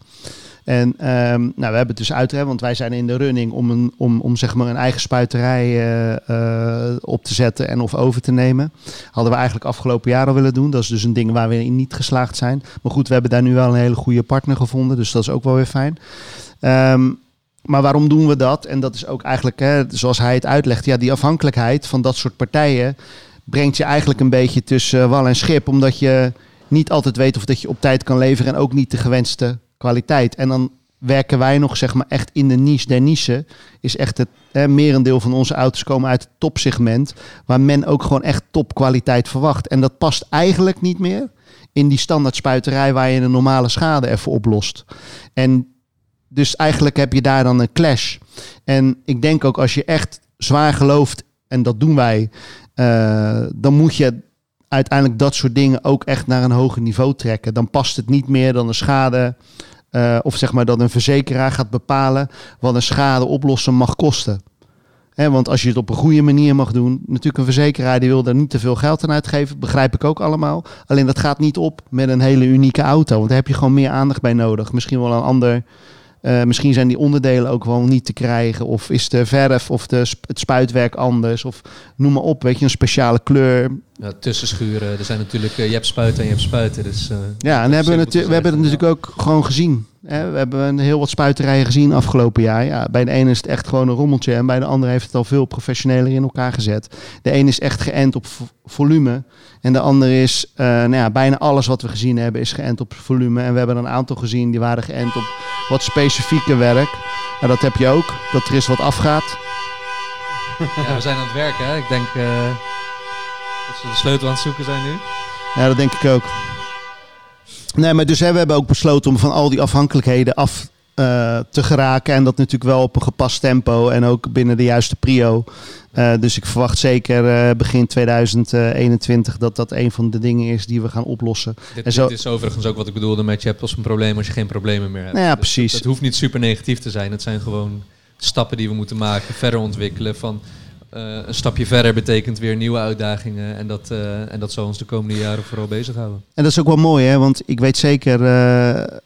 En um, nou, we hebben het dus uit, want wij zijn in de running om, een, om, om zeg maar een eigen spuiterij uh, uh, op te zetten en of over te nemen. Hadden we eigenlijk afgelopen jaar al willen doen. Dat is dus een ding waar we in niet geslaagd zijn. Maar goed, we hebben daar nu wel een hele goede partner gevonden, dus dat is ook wel weer fijn. Um, maar waarom doen we dat? En dat is ook eigenlijk, hè, zoals hij het uitlegt, ja, die afhankelijkheid van dat soort partijen brengt je eigenlijk een beetje tussen wal en schip, omdat je niet altijd weet of dat je op tijd kan leveren en ook niet de gewenste kwaliteit. En dan werken wij nog zeg maar echt in de niche der niche. Is echt het hè, merendeel van onze auto's komen uit het topsegment. Waar men ook gewoon echt topkwaliteit verwacht. En dat past eigenlijk niet meer in die standaard spuiterij waar je een normale schade even oplost. En dus eigenlijk heb je daar dan een clash. En ik denk ook als je echt zwaar gelooft, en dat doen wij, uh, dan moet je uiteindelijk dat soort dingen ook echt naar een hoger niveau trekken. Dan past het niet meer dan een schade. Uh, of zeg maar dat een verzekeraar gaat bepalen wat een schade oplossen mag kosten. Want als je het op een goede manier mag doen, natuurlijk een verzekeraar die wil daar niet te veel geld aan uitgeven, begrijp ik ook allemaal. Alleen dat gaat niet op met een hele unieke auto, want daar heb je gewoon meer aandacht bij nodig. Misschien wel een ander uh, misschien zijn die onderdelen ook wel niet te krijgen. Of is de verf of de, het spuitwerk anders. Of noem maar op, weet je, een speciale kleur. Ja, tussenschuren. Er zijn natuurlijk, uh, je hebt spuiten en je hebt spuiten. Dus, uh, ja, en hebben we, we hebben het natuurlijk ook gewoon gezien. Hè? We hebben een heel wat spuiterijen gezien afgelopen jaar. Ja, bij de ene is het echt gewoon een rommeltje. En bij de andere heeft het al veel professioneler in elkaar gezet. De ene is echt geënt op volume. En de andere is, uh, nou ja, bijna alles wat we gezien hebben is geënt op volume. En we hebben een aantal gezien die waren geënt op wat specifieke werk. En dat heb je ook, dat er is wat afgaat. Ja, we zijn aan het werken. Hè? Ik denk dat ze de sleutel aan het zoeken zijn nu. Ja, dat denk ik ook. Nee, maar dus hè, we hebben ook besloten om van al die afhankelijkheden af uh, te geraken. En dat natuurlijk wel op een gepast tempo en ook binnen de juiste prio. Uh, dus ik verwacht zeker uh, begin 2021 dat dat een van de dingen is die we gaan oplossen. Dit, en zo... dit is overigens ook wat ik bedoelde met je hebt als een probleem als je geen problemen meer hebt. Nou ja, dus precies. Het hoeft niet super negatief te zijn. Het zijn gewoon stappen die we moeten maken, verder ontwikkelen van een stapje verder betekent weer nieuwe uitdagingen. En dat, en dat zal ons de komende jaren vooral bezighouden. En dat is ook wel mooi, hè? Want ik weet zeker,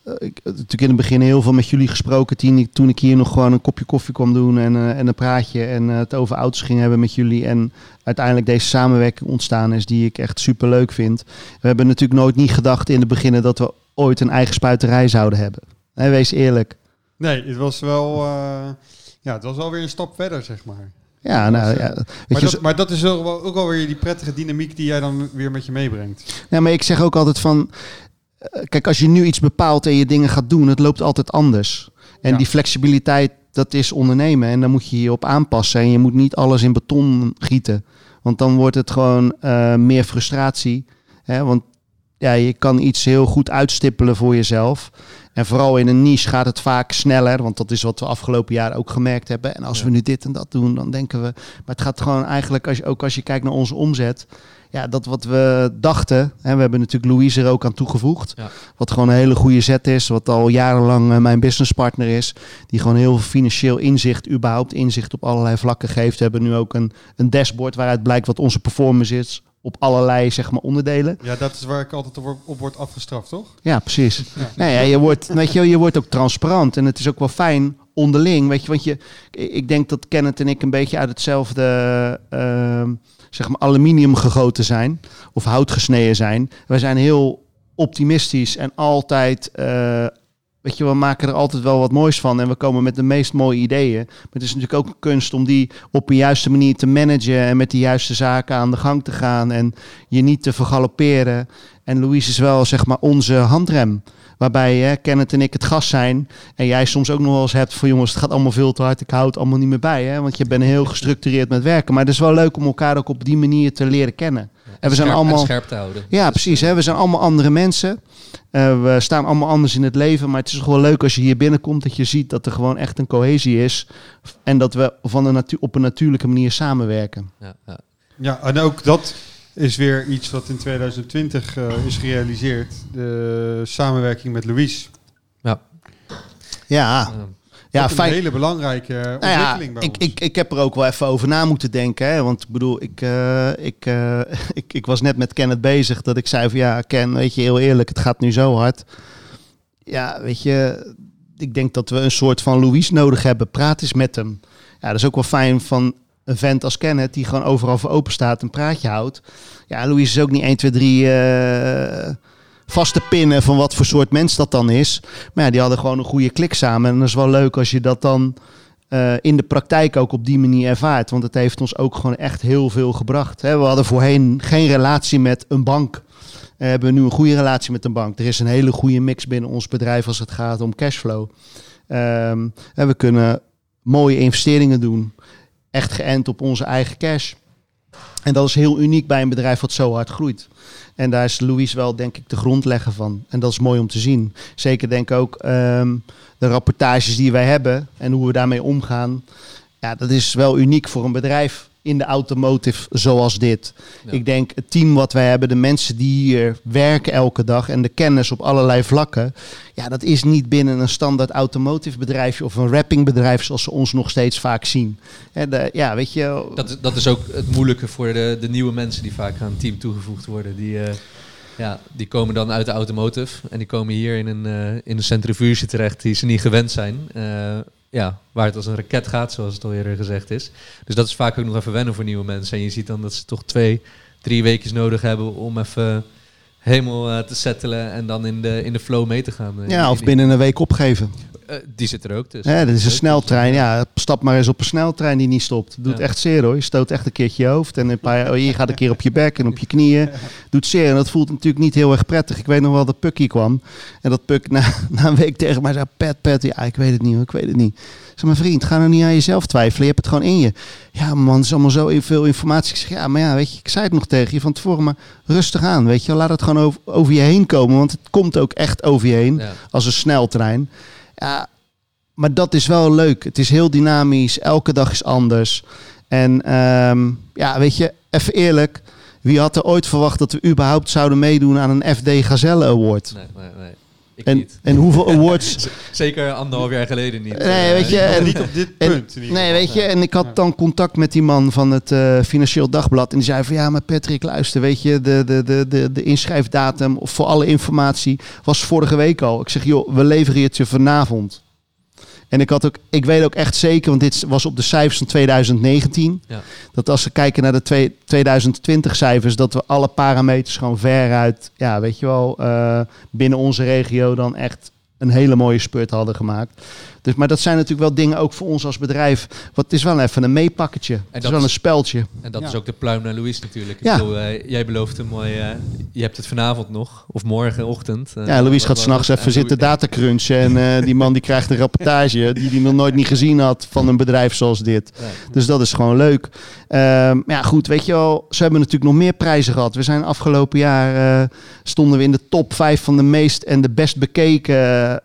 ik heb natuurlijk in het begin heel veel met jullie gesproken. Toen ik, toen ik hier nog gewoon een kopje koffie kwam doen en, en een praatje en het over auto's ging hebben met jullie. En uiteindelijk deze samenwerking ontstaan is, die ik echt super leuk vind. We hebben natuurlijk nooit niet gedacht in het begin dat we ooit een eigen spuiterij zouden hebben. Hè, wees eerlijk. Nee, het was wel, uh, ja, het was wel weer een stap verder, zeg maar. Ja, nou ja. Maar, dat, maar dat is ook, ook alweer die prettige dynamiek die jij dan weer met je meebrengt. Ja, maar ik zeg ook altijd van, eh, kijk, als je nu iets bepaalt en je dingen gaat doen, het loopt altijd anders. En die flexibiliteit, dat is ondernemen. En dan moet je je op aanpassen. En je moet niet alles in beton gieten. Want dan wordt het gewoon uh, meer frustratie. Hè? Want ja, je kan iets heel goed uitstippelen voor jezelf. En vooral in een niche gaat het vaak sneller, want dat is wat we afgelopen jaar ook gemerkt hebben. En als we nu dit en dat doen, dan denken we. Maar het gaat gewoon eigenlijk, als je, ook als je kijkt naar onze omzet. Ja, dat wat we dachten. Hè, we hebben natuurlijk Louise er ook aan toegevoegd. Ja. Wat gewoon een hele goede zet is. Wat al jarenlang uh, mijn businesspartner is. Die gewoon heel veel financieel inzicht, überhaupt inzicht op allerlei vlakken geeft. We hebben nu ook een, een dashboard waaruit blijkt wat onze performance is op allerlei zeg maar, onderdelen. Ja, dat is waar ik altijd op, word afgestraft, toch? Ja, precies. Ja. Nee, ja, je, wordt, weet je, je wordt ook transparant en het is ook wel fijn onderling. Weet je, want je, ik denk dat Kenneth en ik een beetje uit hetzelfde uh, zeg maar aluminium gegoten zijn of hout gesneden zijn. Wij zijn heel optimistisch en altijd uh, weet je, we maken er altijd wel wat moois van en we komen met de meest mooie ideeën. Maar het is natuurlijk ook een kunst om die op een juiste manier te managen en met de juiste zaken aan de gang te gaan en je niet te vergalopperen. En Louise is wel zeg maar onze handrem. Waarbij hè, Kenneth en ik het gas zijn. En jij soms ook nog wel eens hebt van jongens, het gaat allemaal veel te hard. Ik houd het allemaal niet meer bij. Hè, want je bent heel gestructureerd met werken. Maar het is wel leuk om elkaar ook op die manier te leren kennen. En we zijn allemaal scherp te houden. Ja, precies. Hè, we zijn allemaal andere mensen. Uh, we staan allemaal anders in het leven. Maar het is gewoon leuk als je hier binnenkomt. Dat je ziet dat er gewoon echt een cohesie is. En dat we van een op een natuurlijke manier samenwerken. Ja, ja. ja en ook dat is weer iets wat in 2020 uh, eh, is gerealiseerd. De samenwerking met Louise. Ja. Ja. Ja, een hele belangrijke nou ontwikkeling ja, ik, ik, ik heb er ook wel even over na moeten denken. Hè? Want ik bedoel, ik, uh, ik, uh, ik, ik was net met Kenneth bezig. Dat ik zei van ja, Ken, weet je, heel eerlijk, het gaat nu zo hard. Ja, weet je, ik denk dat we een soort van Louise nodig hebben. Praat eens met hem. Ja, dat is ook wel fijn van een vent als Kenneth die gewoon overal voor open staat, een praatje houdt. Ja, Louise is ook niet 1, 2, 3 uh, vast te pinnen van wat voor soort mens dat dan is. Maar ja, die hadden gewoon een goede klik samen. En dat is wel leuk als je dat dan uh, in de praktijk ook op die manier ervaart. Want het heeft ons ook gewoon echt heel veel gebracht. We hadden voorheen geen relatie met een bank. We hebben nu een goede relatie met een bank. Er is een hele goede mix binnen ons bedrijf als het gaat om cashflow. En we kunnen mooie investeringen doen echt geënt op onze eigen cash. En dat is heel uniek bij een bedrijf wat zo hard groeit. En daar is Louis wel, denk ik, de grondlegger van. En dat is mooi om te zien. Zeker denk ik ook um, de rapportages die wij hebben en hoe we daarmee omgaan. Ja, dat is wel uniek voor een bedrijf in de automotive zoals dit. Ik denk het team wat wij hebben, de mensen die hier werken elke dag en de kennis op allerlei vlakken. Ja, dat is niet binnen een standaard automotive bedrijfje of een rappingbedrijf zoals ze ons nog steeds vaak zien. De, ja, weet je. Dat, dat is ook het moeilijke voor de, de nieuwe mensen die vaak aan het team toegevoegd worden. Die, uh, ja, die komen dan uit de automotive en die komen hier in een, uh, in een centrifuge terecht die ze niet gewend zijn. Uh, ja, waar het als een raket gaat, zoals het al eerder gezegd is. Dus dat is vaak ook nog even wennen voor nieuwe mensen. En je ziet dan dat ze toch twee, drie weken nodig hebben om even helemaal uh, te settelen en dan in de, in de flow mee te gaan. Uh, ja, of binnen een week opgeven. Uh, die zit er ook tussen. Ja, dat is een sneltrein. Ja, stap maar eens op een sneltrein die niet stopt. Doet echt zeer hoor. Je stoot echt een keertje je hoofd en een paar, oh, je gaat een keer op je bek en op je knieën. Doet zeer en dat voelt natuurlijk niet heel erg prettig. Ik weet nog wel dat Pukkie kwam en dat Puk na, na een week tegen mij zei, Pet, Pet, ja, ik weet het niet hoor, ik weet het niet. Zeg, mijn vriend, ga nou niet aan jezelf twijfelen. Je hebt het gewoon in je. Ja, man, het is allemaal zo veel informatie. Ik zeg, ja, maar ja, weet je, ik zei het nog tegen je van tevoren, maar rustig aan, weet je. Laat het gewoon over, over je heen komen, want het komt ook echt over je heen als een sneltrein. Ja, maar dat is wel leuk. Het is heel dynamisch. Elke dag is anders. En um, ja, weet je, even eerlijk. Wie had er ooit verwacht dat we überhaupt zouden meedoen aan een FD Gazelle Award? Nee, nee, nee en, en hoeveel awards... Zeker anderhalf jaar geleden niet. Nee, weet je... En, niet op dit punt. nee, weet je, en ik had dan contact met die man van het uh, Financieel Dagblad. En die zei van, ja, maar Patrick, luister, weet je, de, de, de, de, de inschrijfdatum voor alle informatie was vorige week al. Ik zeg, joh, we leveren het je vanavond. En ik, had ook, ik weet ook echt zeker, want dit was op de cijfers van 2019. Ja. Dat als we kijken naar de 2020 cijfers, dat we alle parameters gewoon veruit, ja, weet je wel, uh, binnen onze regio dan echt een hele mooie spurt hadden gemaakt. Dus, maar dat zijn natuurlijk wel dingen ook voor ons als bedrijf. Wat het is wel even een meepakketje. het is wel een speldje. En dat is ook de pluim naar Louis natuurlijk. Ja. Ik bedoel, uh, jij belooft hem mooi. Uh, je hebt het vanavond nog of morgenochtend. Uh, ja, Louis gaat s'nachts even zitten datacrunchen en die man die krijgt een rapportage die hij nog nooit niet gezien had van een bedrijf zoals dit. Dus dat is gewoon leuk. Um, ja, goed, weet je wel, ze hebben natuurlijk nog meer prijzen gehad. We zijn afgelopen jaar stonden we in de top 5 van de meest en de best bekeken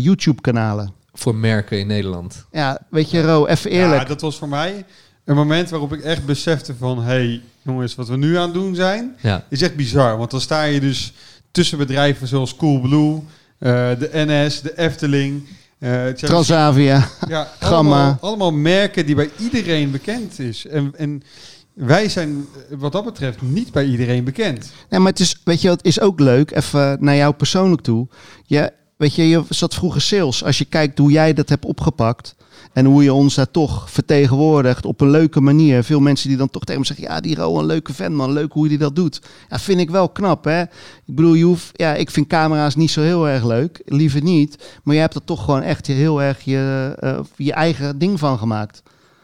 YouTube kanalen voor merken in Nederland. Ja, weet je, Ro, even eerlijk. Ja, dat was voor mij een moment waarop ik echt besefte van... hey, jongens, wat we nu aan het doen zijn, ja. is echt bizar. Want dan sta je dus tussen bedrijven zoals Coolblue, uh, de NS, de Efteling... Uh, Transavia, ja, Gamma. Allemaal, allemaal, merken die bij iedereen bekend is. En, en wij zijn wat dat betreft niet bij iedereen bekend. Nee, maar het is, weet je, het is ook leuk, even naar jou persoonlijk toe. Je, Weet je, je zat vroeger sales. Als je kijkt hoe jij dat hebt opgepakt. En hoe je ons daar toch vertegenwoordigt op een leuke manier. Veel mensen die dan toch tegen me zeggen: Ja, die Ro, een leuke vent, man. Leuk hoe hij dat doet. Ja, vind ik wel knap, hè? Ik bedoel, je hoeft, ja, ik vind camera's niet zo heel erg leuk. Liever niet. Maar je hebt er toch gewoon echt heel erg je, uh, je eigen ding van gemaakt.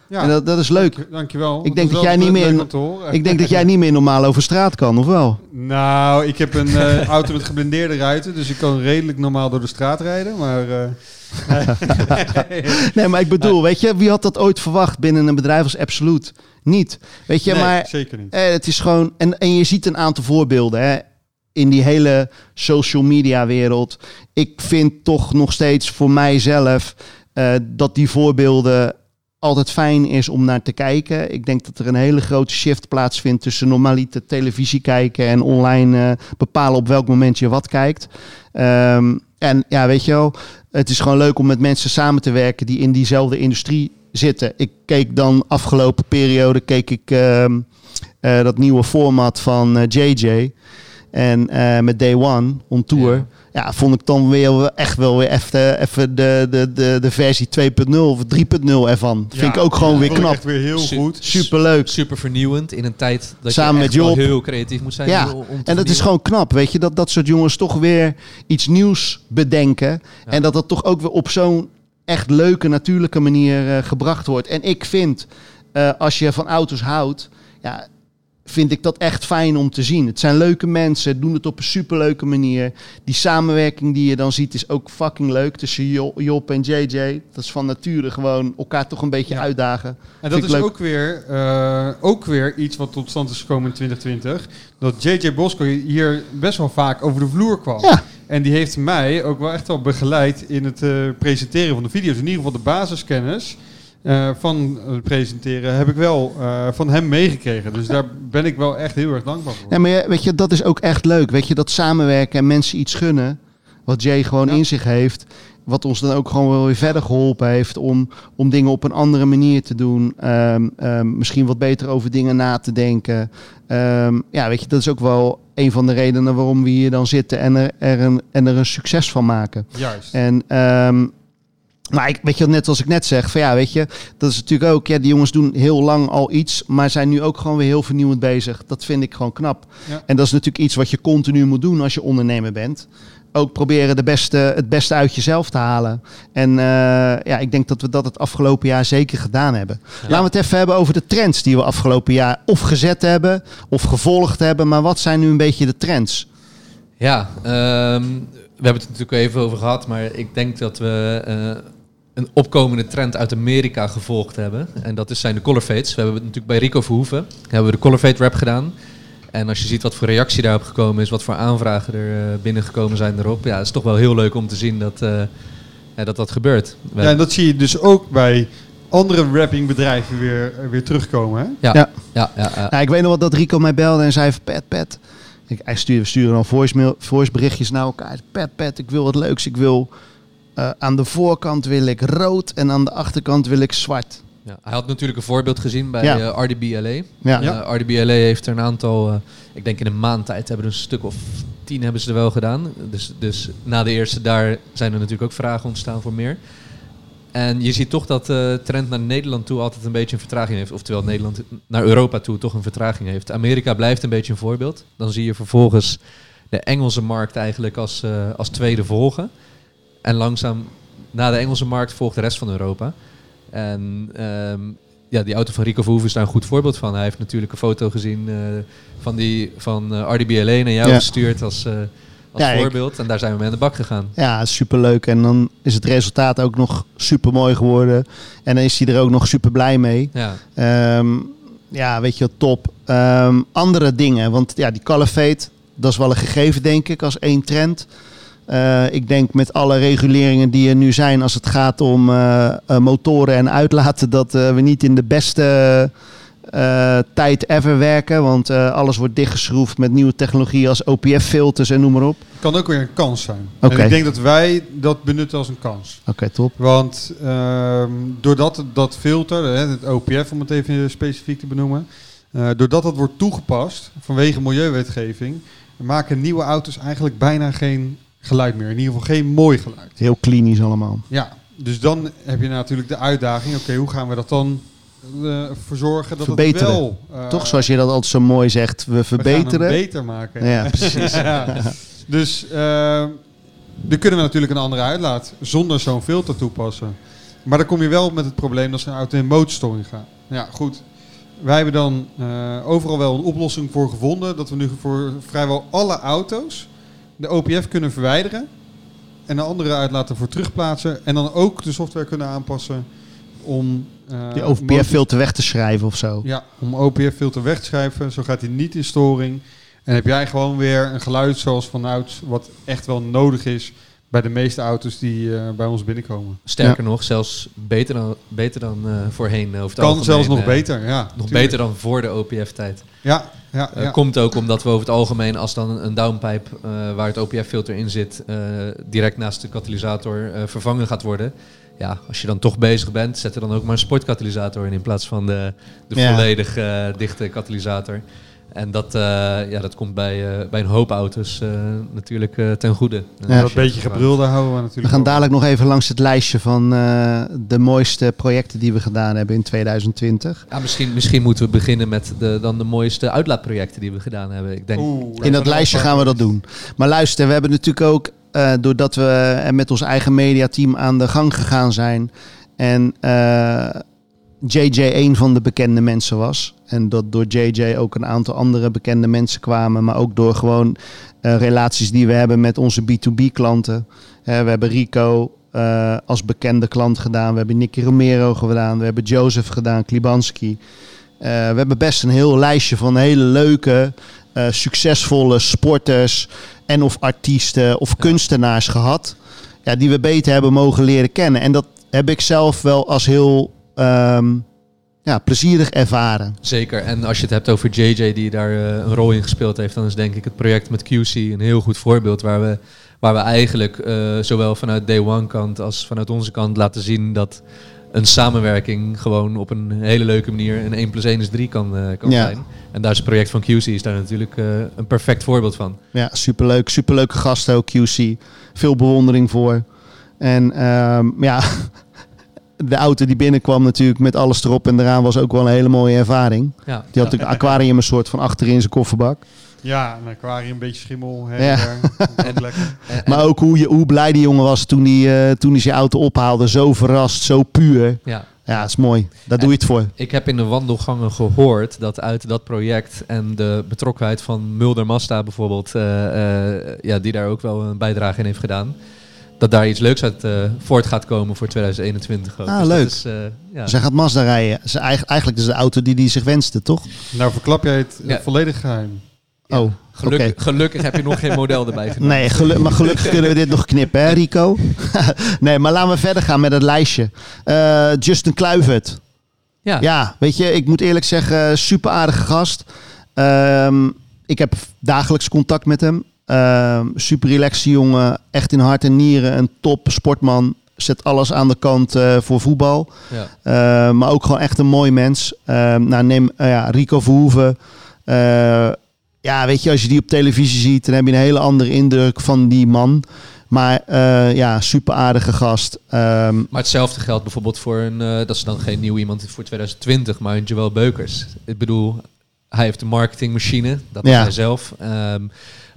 Ja, en dat, dat is leuk. Dank, dankjewel. Ik denk dat, jij niet meer. ik denk dat jij niet meer normaal over straat kan, of wel? Nou, ik heb een uh, auto met geblindeerde ruiten, dus ik kan redelijk normaal door de straat rijden. Maar. Uh, nee, maar ik bedoel, weet je, wie had dat ooit verwacht binnen een bedrijf als Absoluut? Niet. Weet je, nee, maar. Zeker niet. Eh, het is gewoon. En, en je ziet een aantal voorbeelden, hè in die hele social media wereld. Ik vind toch nog steeds voor mijzelf uh, dat die voorbeelden altijd fijn is om naar te kijken. Ik denk dat er een hele grote shift plaatsvindt tussen normalite televisie kijken en online uh, bepalen op welk moment je wat kijkt. Um, en ja, weet je wel, het is gewoon leuk om met mensen samen te werken die in diezelfde industrie zitten. Ik keek dan afgelopen periode keek ik uh, uh, dat nieuwe format van JJ eh, en met Day One on tour. Ja ja, vond ik dan weer echt wel weer even, even de, de, de, de versie 2.0 of 3.0 ervan. Vind ik ook gewoon weer knap. Echt weer heel goed. Superleuk. Super vernieuwend in een tijd dat Samen je met Job. heel creatief moet zijn. Ja, en dat is gewoon knap, weet je. Dat dat soort jongens toch weer iets nieuws bedenken. En dat dat toch ook weer op zo'n echt leuke, natuurlijke manier uh, gebracht wordt. En ik vind, uh, als je van auto's houdt... Ja, vind ik dat echt fijn om te zien. Het zijn leuke mensen, doen het op een superleuke manier. Die samenwerking die je dan ziet is ook fucking leuk tussen Job en JJ. Dat is van nature gewoon elkaar toch een beetje uitdagen. En dat is ook weer, uh, ook weer iets wat tot stand is gekomen in 2020. Dat JJ Bosco hier best wel vaak over de vloer kwam. Ja. En die heeft mij ook wel echt wel begeleid in het uh, presenteren van de video's. In ieder geval de basiskennis uh, van het presenteren heb ik wel uh, van hem meegekregen. Dus daar ben ik wel echt heel erg dankbaar voor. Ja, maar weet je, dat is ook echt leuk. Weet je, dat samenwerken en mensen iets gunnen. Wat Jay gewoon in zich heeft. Wat ons dan ook gewoon wel weer verder geholpen heeft om, om dingen op een andere manier te doen. Um, um, misschien wat beter over dingen na te denken. Um, ja, weet je, dat is ook wel een van de redenen waarom we hier dan zitten en er, er, een, en er een succes van maken. Juist. En maar ik, weet je, net als ik net zeg, van ja, weet je, dat is natuurlijk ook, ja, die jongens doen heel lang al iets, maar zijn nu ook gewoon weer heel vernieuwend bezig. Dat vind ik gewoon knap. En dat is natuurlijk iets wat je continu moet doen als je ondernemer bent. Ook proberen de beste, het beste uit jezelf te halen. En uh, ja, ik denk dat we dat het afgelopen jaar zeker gedaan hebben. Laten we het even hebben over de trends die we afgelopen jaar of gezet hebben of gevolgd hebben. Maar wat zijn nu een beetje de trends? Ja, um, we hebben het natuurlijk even over gehad, maar ik denk dat we uh, een opkomende trend uit Amerika gevolgd hebben. En dat is, zijn de color fades. We hebben het natuurlijk bij Rico Verhoeven hebben we de color fade rap gedaan. En als je ziet wat voor reactie daarop gekomen is, wat voor aanvragen er uh, binnengekomen zijn erop, ja, het is toch wel heel leuk om te zien dat uh, ja, dat, dat gebeurt. Ja, en dat zie je dus ook bij andere rappingbedrijven weer, weer terugkomen. Hè? Ja. Ja. Ja. Ja, ja. ik weet nog wat dat Rico mij belde en zei: Pet, pet Ik, hij stuurde, sturen dan voice, voice berichtjes naar elkaar. Pet, pet, ik wil wat leuks. Ik wil uh, aan de voorkant wil ik rood en aan de achterkant wil ik zwart. Ja, hij had natuurlijk een voorbeeld gezien bij ja. uh, eh, RDBLA. Ja. Uh, eh, RDBLA heeft er een aantal, ik denk in een maand tijd hebben er een stuk of tien hebben ze er wel gedaan. Dus, dus na de eerste daar zijn er natuurlijk ook vragen ontstaan voor meer. En je ziet toch dat de trend naar Nederland toe altijd een beetje een vertraging heeft. Oftewel Nederland naar Europa toe toch een vertraging heeft. Amerika blijft een beetje een voorbeeld. Dan zie je vervolgens de Engelse markt eigenlijk als, als tweede volgen. En langzaam na de Engelse markt volgt de rest van Europa. En um, ja, die auto van Rico Verhoeven is daar een goed voorbeeld van. Hij heeft natuurlijk een foto gezien uh, van, die, van uh, RDBLA naar jou ja. gestuurd als, uh, als ja, voorbeeld. Ik... En daar zijn we mee aan de bak gegaan. Ja, superleuk. En dan is het resultaat ook nog super mooi geworden. En dan is hij er ook nog super blij mee. Ja, um, ja weet je, top. Um, andere dingen, want ja, die Caliphate, dat is wel een gegeven denk ik als één trend. Uh, ik denk met alle reguleringen die er nu zijn als het gaat om uh, uh, motoren en uitlaten, dat we niet in de beste tijd ever werken. Want alles wordt dichtgeschroefd met nieuwe technologieën als OPF-filters en noem maar op. Kan ook weer een kans zijn. Okay. En ik denk dat wij dat benutten als een kans. Oké, okay, top. Want ehm, doordat dat filter, het OPF om het even specifiek te benoemen, doordat dat wordt toegepast vanwege milieuwetgeving, maken nieuwe auto's eigenlijk bijna geen geluid meer. In ieder geval geen mooi geluid. Heel klinisch allemaal. Ja, dus dan heb je natuurlijk de uitdaging. Oké, hoe gaan we dat dan uh, verzorgen dat verbeteren. het wel... Uh, Toch zoals je dat altijd zo mooi zegt, we verbeteren. We beter maken. Ja, precies. ja. Dus uh, dan kunnen we natuurlijk een andere uitlaat zonder zo'n filter toepassen. Maar dan kom je wel met het probleem dat ze een auto in motorstoring gaat. Ja, goed. Wij hebben dan overal wel een oplossing voor gevonden. Dat we nu voor vrijwel alle auto's de OPF kunnen verwijderen en een andere uitlaten voor terugplaatsen. En dan ook de software kunnen aanpassen om... Uh, die OPF-filter weg te schrijven of zo. Ja, om OPF-filter weg te schrijven. Zo gaat hij niet in storing. En heb jij gewoon weer een geluid zoals vanuit wat echt wel nodig is bij de meeste auto's die uh, bij ons binnenkomen. Sterker ja. nog, zelfs beter dan, beter dan uh, voorheen. Over het kan algemeen, zelfs nog beter, ja. Nog tuurlijk. beter dan voor de OPF-tijd. Ja, ja, ja. Komt ook omdat we over het algemeen, als dan een downpipe waar het OPF-filter in zit, direct naast de katalysator vervangen gaat worden. Ja, als je dan toch bezig bent, zet er dan ook maar een sportkatalysator in in plaats van de, de volledig dichte katalysator. En dat, uh, ja, dat komt bij, uh, bij een hoop auto's uh, natuurlijk ten goede. Ja, dat beetje gebrul, daar houden we natuurlijk We gaan dadelijk nog even langs het lijstje van de mooiste projecten die we gedaan hebben in 2020. Ja, misschien, misschien moeten we beginnen met de, dan de mooiste uitlaatprojecten die we gedaan hebben. Ik denk, Oeh, in dat lijstje gaan we dat doen. Maar luister, we hebben natuurlijk ook, doordat we met ons eigen mediateam aan de gang gegaan zijn... en JJ een van de bekende mensen was. En dat door JJ ook een aantal andere bekende mensen kwamen. Maar ook door gewoon uh, relaties die we hebben met onze B2B klanten. Uh, we hebben Rico uh, als bekende klant gedaan. We hebben Nicky Romero gedaan. We hebben Joseph gedaan, Klibanski. we hebben best een heel lijstje van hele leuke, succesvolle sporters en of artiesten of kunstenaars gehad. Ja, die we beter hebben mogen leren kennen. En dat heb ik zelf wel als heel um, ja, plezierig ervaren. Zeker. En als je het hebt over JJ die daar uh, een rol in gespeeld heeft, dan is denk ik het project met QC een heel goed voorbeeld waar we, waar we eigenlijk uh, zowel vanuit Day One kant als vanuit onze kant laten zien dat een samenwerking gewoon op een hele leuke manier een 1 plus 1 is 3 kan, uh, kan ja. zijn. En daar is het project van QC is daar natuurlijk een perfect voorbeeld van. Ja, superleuk. Superleuke gasten ook QC. Veel bewondering voor. En um, ja, de auto die binnenkwam natuurlijk met alles erop en eraan was ook wel een hele mooie ervaring. Ja. Die had natuurlijk een aquarium een soort van achterin zijn kofferbak. Ja, een aquarium, een beetje schimmel. Hè, ja. en, lekker. maar ook hoe, je, hoe blij die jongen was toen hij, uh, toen hij zijn auto ophaalde. Zo verrast, zo puur. Ja. Ja, dat is mooi. Daar doe je het voor. Ik heb in de wandelgangen gehoord dat uit dat project en de betrokkenheid van Mulder Masta bijvoorbeeld, uh, uh, ja, die daar ook wel een bijdrage in heeft gedaan, dat daar iets leuks uit uh, voort gaat komen voor 2021. Ook. Ah, dus leuk. Is, uh, ja. Zij gaat Mazda rijden. Ze eigenlijk dus de auto die hij zich wenste, toch? Nou, verklap jij het ja. volledig geheim. Ja. Oh, gelukkig, okay. gelukkig heb je nog geen model erbij genomen. Nee, gelu maar gelukkig kunnen we dit nog knippen, hè Rico? nee, maar laten we verder gaan met het lijstje. Uh, Justin Kluivert. Ja. ja, weet je, ik moet eerlijk zeggen, super aardige gast. Um, ik heb dagelijks contact met hem. Uh, super relaxe jongen, echt in hart en nieren, een top sportman. Zet alles aan de kant uh, voor voetbal. Ja. Uh, maar ook gewoon echt een mooi mens. Ehm, nou, neem ja, Rico Verhoeven. ja, weet je, als je die op televisie ziet, dan heb je een hele andere indruk van die man. Maar uh, ja, super aardige gast. Um, maar hetzelfde geldt bijvoorbeeld voor een, uh, dat is dan geen nieuw iemand voor 2020, maar een Joel Beukers. Ik bedoel, hij heeft een marketingmachine, dat is hij zelf. Um,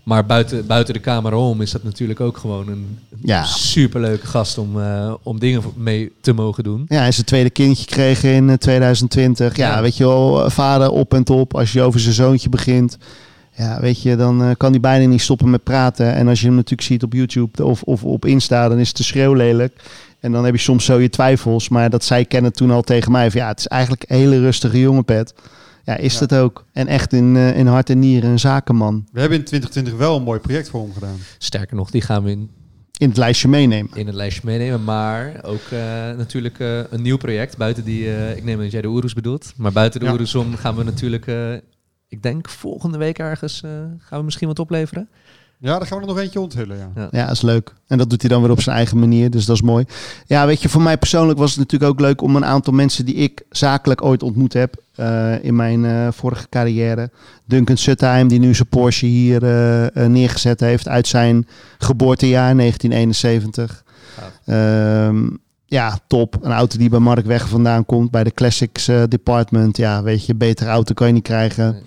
maar buiten, buiten de camera om is dat natuurlijk ook gewoon een ja. superleuke gast om, uh, om dingen mee te mogen doen. Ja, hij zijn tweede kindje gekregen in 2020. Ja, ja, weet je wel, vader op en top. Als je over zijn zoontje begint. Ja, weet je, dan kan hij bijna niet stoppen met praten. En als je hem natuurlijk ziet op YouTube of, of op Insta, dan is het te schreeuw lelijk. En dan heb je soms zo je twijfels. Maar dat zij kennen toen al tegen mij. Van, ja, het is eigenlijk een hele rustige jongen, Pet. Ja, is ja. het ook. En echt in, uh, in hart en nieren een zakenman. We hebben in 2020 wel een mooi project voor hem gedaan. Sterker nog, die gaan we in... In het lijstje meenemen. In het lijstje meenemen, maar ook uh, natuurlijk uh, een nieuw project. Buiten die, ik neem dat jij de Oeroes bedoelt. Maar buiten de ja. Oeroes om gaan we natuurlijk ik denk volgende week ergens uh, gaan we misschien wat opleveren. Ja, daar gaan we er nog eentje onthullen. Ja. ja. Ja, dat is leuk. En dat doet hij dan weer op zijn eigen manier, dus dat is mooi. Ja, weet je, voor mij persoonlijk was het natuurlijk ook leuk om een aantal mensen die ik zakelijk ooit ontmoet heb uh, in mijn uh, vorige carrière. Duncan Suttheim, die nu zijn Porsche hier neergezet heeft uit zijn geboortejaar 1971. Ja ja, top. Een auto die bij Mark Weg vandaan komt, bij de Classics Department. Ja, weet je, betere auto kan je niet krijgen.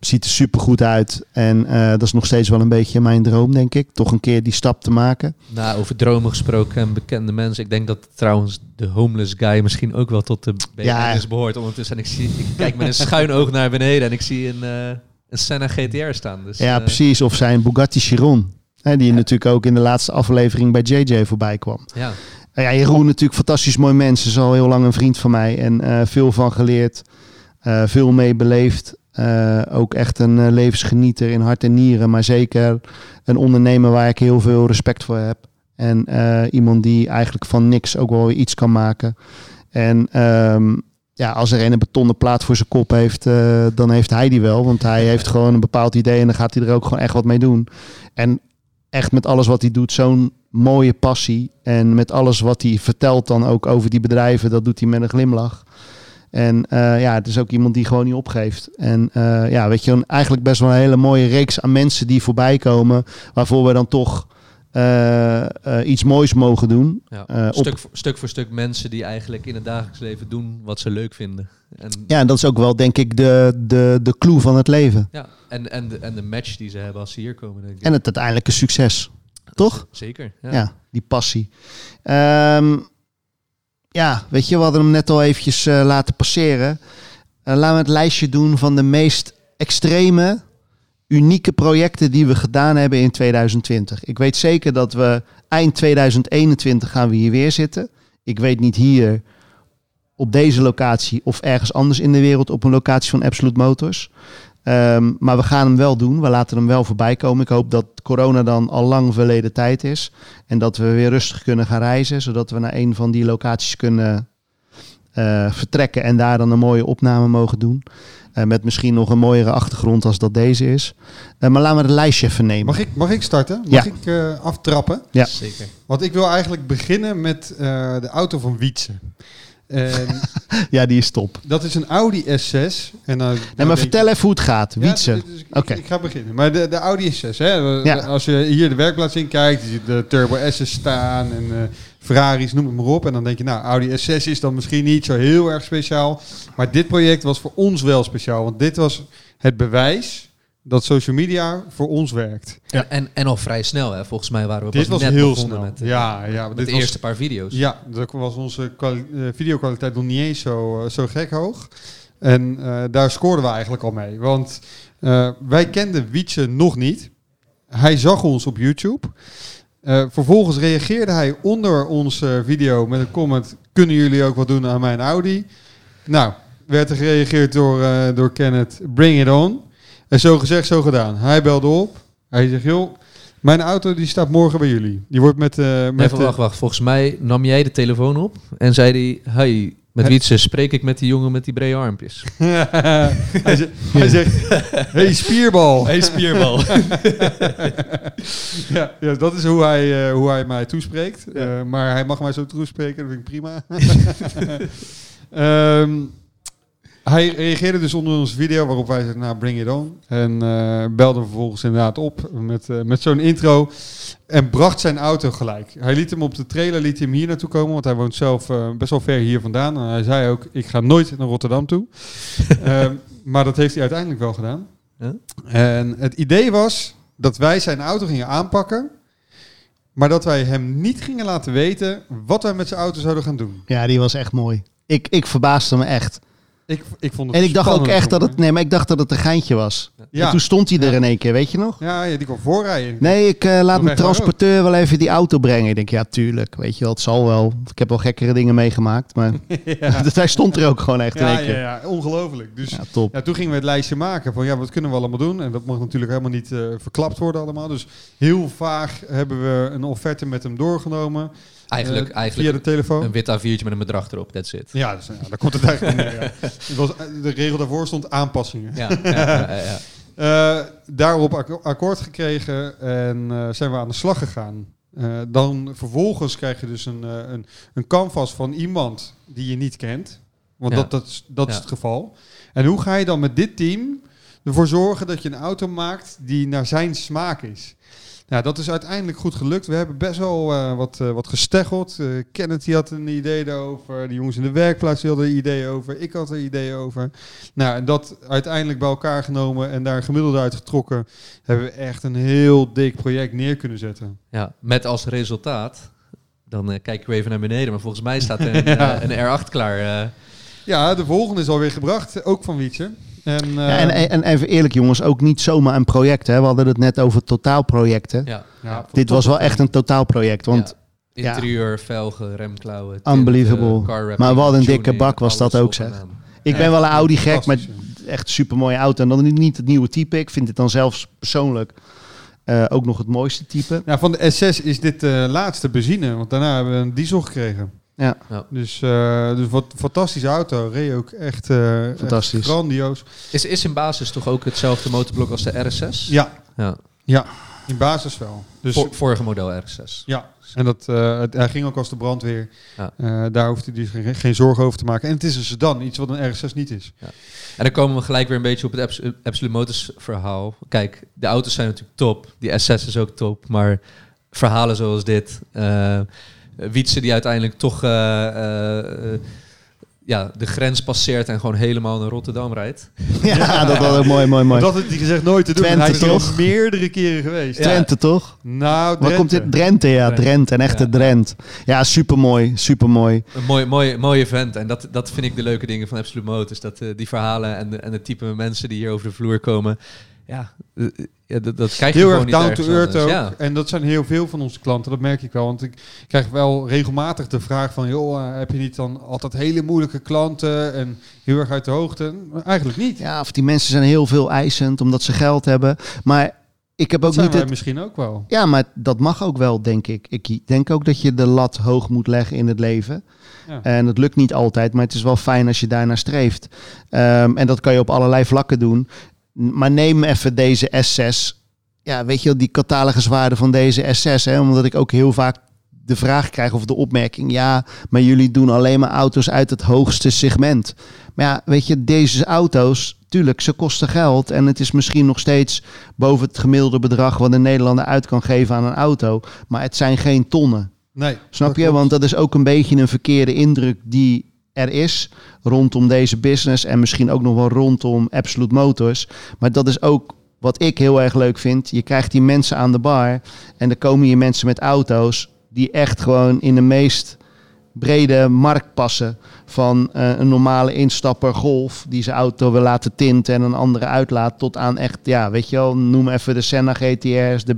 Ziet er super goed uit. En uh, dat is nog steeds wel een beetje mijn droom, denk ik. Toch een keer die stap te maken. Nou, over dromen gesproken en bekende mensen. Ik denk dat trouwens de homeless guy misschien ook wel tot de BN'ers ja. behoort ondertussen. En ik, zie, ik kijk met een schuin oog naar beneden en ik zie een, uh, een Senna GTR staan. Dus, ja, precies. Of zijn Bugatti Chiron. Hè, die ja. natuurlijk ook in de laatste aflevering bij JJ voorbij kwam. Ja. Nou ja, Jeroen natuurlijk fantastisch mooi mens. Is al heel lang een vriend van mij. En uh, veel van geleerd. Uh, veel mee beleefd. Uh, ook echt een levensgenieter in hart en nieren. Maar zeker een ondernemer waar ik heel veel respect voor heb. En iemand die eigenlijk van niks ook wel iets kan maken. En um, ja, als er een een betonnen plaat voor zijn kop heeft, dan heeft hij die wel. Want hij heeft gewoon een bepaald idee en dan gaat hij er ook gewoon echt wat mee doen. En echt met alles wat hij doet, zo'n mooie passie. En met alles wat hij vertelt dan ook over die bedrijven, dat doet hij met een glimlach. En uh, ja, het is ook iemand die gewoon niet opgeeft. En uh, ja, weet je, eigenlijk best wel een hele mooie reeks aan mensen die voorbij komen. Waarvoor we dan toch uh, iets moois mogen doen. Ja, stuk, voor, stuk voor stuk mensen die eigenlijk in het dagelijks leven doen wat ze leuk vinden. En ja, en dat is ook wel denk ik de, de, de clue van het leven. Ja, en, en, de, en de match die ze hebben als ze hier komen. Denk ik. En het uiteindelijke succes. Toch? Zeker. Ja, ja die passie. Um, ja, weet je, we hadden hem net al eventjes uh, laten passeren. Uh, laten we het lijstje doen van de meest extreme, unieke projecten die we gedaan hebben in 2020. Ik weet zeker dat we eind 2021 gaan we hier weer zitten. Ik weet niet hier op deze locatie of ergens anders in de wereld op een locatie van Absolute Motors. Um, maar we gaan hem wel doen. We laten hem wel voorbij komen. Ik hoop dat corona dan al lang verleden tijd is. En dat we weer rustig kunnen gaan reizen. Zodat we naar een van die locaties kunnen uh, vertrekken. En daar dan een mooie opname mogen doen. Uh, met misschien nog een mooiere achtergrond als dat deze is. Uh, maar laten we het lijstje even nemen. Mag ik, mag ik starten? Mag ja. ik aftrappen? Ja, zeker. Want ik wil eigenlijk beginnen met de auto van Wietse. En ja, die is top. Dat is een Audi S6. En dan, nee, maar vertel even hoe het gaat. Wietse. Ja, dus Oké. Ik, ga beginnen. Maar de, de Audi S6. Hè, ja. Als je hier de werkplaats in kijkt, je ziet de Turbo S's staan en uh, Ferraris, noem het maar op. En dan denk je, nou, Audi S6 is dan misschien niet zo heel erg speciaal. Maar dit project was voor ons wel speciaal. Want dit was het bewijs dat social media voor ons werkt. Ja. En, en al vrij snel, hè? volgens mij waren we dit was net heel snel. Met, ja, ja, met dit de eerste paar video's. Ja, dat was onze uh, videokwaliteit nog niet eens zo, uh, zo gek hoog. En uh, daar scoorden we eigenlijk al mee. Want wij kenden Wietse nog niet. Hij zag ons op YouTube. vervolgens reageerde hij onder onze video met een comment... kunnen jullie ook wat doen aan mijn Audi? Nou, werd er gereageerd door, door Kenneth... bring it on... En zo gezegd, zo gedaan. Hij belde op. Hij zegt, joh, mijn auto die staat morgen bij jullie. Die wordt met... Uh, met Even wacht, wacht. Volgens mij nam jij de telefoon op en zei hij... Hey, Met Wietse spreek ik met die jongen met die brede armpjes. hij, zegt, hij zegt, hey spierbal. Hey spierbal. ja, ja, dat is hoe hij, uh, hoe hij mij toespreekt. Uh, maar hij mag mij zo toespreken, dat vind ik prima. um, hij reageerde dus onder onze video waarop wij zeiden, nou bring it on. En uh, belde vervolgens inderdaad op met, uh, met zo'n intro. En bracht zijn auto gelijk. Hij liet hem op de trailer, liet hem hier naartoe komen. Want hij woont zelf uh, best wel ver hier vandaan. En hij zei ook, ik ga nooit naar Rotterdam toe. maar dat heeft hij uiteindelijk wel gedaan. Huh? En het idee was dat wij zijn auto gingen aanpakken. Maar dat wij hem niet gingen laten weten wat wij met zijn auto zouden gaan doen. Ja, die was echt mooi. Ik, ik verbaasde me echt. Ik, ik vond het en ik dacht ook echt dat het. Nee, maar ik dacht dat het een geintje was. Ja. En toen stond hij er in één keer, weet je nog? Ja, ja die kon voorrijden. Nee, ik uh, laat mijn transporteur wel even die auto brengen. Ik denk, ja, tuurlijk. Weet je wel, het zal wel. Ik heb wel gekkere dingen meegemaakt. Maar hij stond er ook gewoon echt in één keer. Ja, ja, ongelooflijk. Dus ja, top. Ja, toen gingen we het lijstje maken van ja, wat kunnen we allemaal doen? En dat mag natuurlijk helemaal niet uh, verklapt worden allemaal. Dus heel vaag hebben we een offerte met hem doorgenomen. Eigenlijk, uh, eigenlijk via de telefoon. Een wit A4'tje met een bedrag erop, that's it. Ja, dus, ja daar komt het eigenlijk neer. Ja. Het was, de regel daarvoor stond aanpassingen. Ja, ja, ja uh, daarop akkoord gekregen en zijn we aan de slag gegaan. dan vervolgens krijg je dus een, een, een canvas van iemand die je niet kent. Want dat, dat, is, dat is het geval. En hoe ga je dan met dit team ervoor zorgen dat je een auto maakt die naar zijn smaak is? Ja, dat is uiteindelijk goed gelukt. We hebben best wel uh, wat, uh, wat gesteggeld. Uh, Kenneth die had een idee over. De jongens in de werkplaats hadden een idee over. Ik had een idee over. Nou, en dat uiteindelijk bij elkaar genomen en daar gemiddeld uit getrokken, hebben we echt een heel dik project neer kunnen zetten. Ja, met als resultaat, dan kijken we even naar beneden, maar volgens mij staat er een, ja. een R8 klaar. Ja, de volgende is alweer gebracht, ook van Wietse. En, ja, en, eh, en, even eerlijk jongens, ook niet zomaar een project. Hè? We hadden het net over totaalprojecten. Ja. ja Dit was wel echt een totaalproject. Want Interieur, velgen, remklauwen. Unbelievable. maar wat een dikke bak was dat ook zeg. Ik ben wel een Audi gek, maar echt super mooie auto. En dan niet het nieuwe type. Ik vind het dan zelfs persoonlijk uh, ook nog het mooiste type. Ja, van de S6 is dit de laatste benzine. Want daarna hebben we een diesel gekregen. Ja. Dus, uh, dus wat fantastische auto. Reed ook echt, uh, Fantastisch. grandioos. Is, is in basis toch ook hetzelfde motorblok als de RS6? Ja. Ja. ja. In basis wel. Dus vorige model RS6. Ja. En dat, uh, hij ging ook als de brandweer. Ja. daar hoeft hij dus geen, geen zorgen over te maken. En het is een sedan, iets wat een RS6 niet is. Ja. En dan komen we gelijk weer een beetje op het Absolute Motors verhaal. Kijk, de auto's zijn natuurlijk top. Die S6 is ook top. Maar verhalen zoals dit... Wietse die uiteindelijk toch eh, eh, eh, ja, de grens passeert en gewoon helemaal naar Rotterdam rijdt. Ja, dat was ook mooi, mooi, mooi. Dat had hij gezegd nooit te doen. Twente, hij is toch? meerdere keren geweest. Twente, toch? Nou, Waar komt dit? Drenthe, ja. Drenthe, een echte ja. Drent. Ja, supermooi, supermooi. Een mooi, mooi, mooi event. En dat, dat vind ik de leuke dingen van Absolute Motors. Dat uh, die verhalen en de, en de type mensen die hier over de vloer komen ja, eh, ja dat, dat krijg je heel erg down to earth ook. Ja. En dat zijn heel veel van onze klanten, dat merk ik wel. Want ik krijg wel regelmatig de vraag van... joh, uh, heb je niet dan altijd hele moeilijke klanten en heel erg uit de hoogte? Eigenlijk niet. Ja, of die mensen zijn heel veel eisend omdat ze geld hebben. Maar ik heb ook niet het... misschien ook wel. Ja, maar dat mag ook wel, denk ik. Ik denk ook dat je de lat hoog moet leggen in het leven. Ja. En dat lukt niet altijd, maar het is wel fijn als je daarnaar streeft. Um, en dat kan je op allerlei vlakken doen. Maar neem even deze S6. Ja, weet je wel, die cataloguswaarde van deze S6. Hè, omdat ik ook heel vaak de vraag krijg of de opmerking... ja, maar jullie doen alleen maar auto's uit het hoogste segment. Maar ja, weet je, deze auto's... tuurlijk, ze kosten geld. En het is misschien nog steeds boven het gemiddelde bedrag... wat een Nederlander uit kan geven aan een auto. Maar het zijn geen tonnen. Nee, Snap je? Want dat is ook een beetje een verkeerde indruk die er is rondom deze business en misschien ook nog wel rondom Absolute Motors. Maar dat is ook wat ik heel erg leuk vind. Je krijgt die mensen aan de bar en er komen hier mensen met auto's die echt gewoon in de meest brede markt passen. Van uh, een normale instapper Golf die zijn auto wil laten tinten en een andere uitlaat. Tot aan echt, ja, weet je wel, noem even de Senna GTR's, de,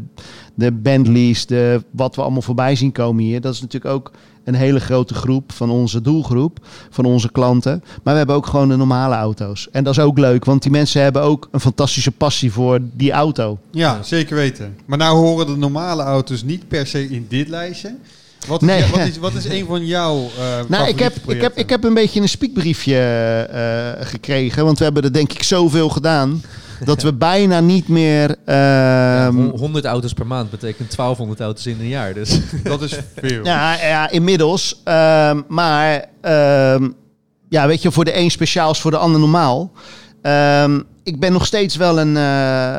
de Bentleys, de, wat we allemaal voorbij zien komen hier. Dat is natuurlijk ook een hele grote groep van onze doelgroep, van onze klanten. Maar we hebben ook gewoon de normale auto's. En dat is ook leuk, want die mensen hebben ook een fantastische passie voor die auto. Ja, zeker weten. Maar nou horen de normale auto's niet per se in dit lijstje. Wat is, nee. wat, is, wat is een van jouw uh, Nou, ik heb, ik, heb, ik heb een beetje een spiekbriefje uh, gekregen. Want we hebben er denk ik zoveel gedaan. dat we bijna niet meer... Uh, ja, 100 auto's per maand betekent 1200 auto's in een jaar. Dus dat is veel. Ja, ja inmiddels. Ehm, maar ehm, ja, weet je, voor de een speciaal is voor de ander normaal. Ehm, ik ben nog steeds wel een, uh,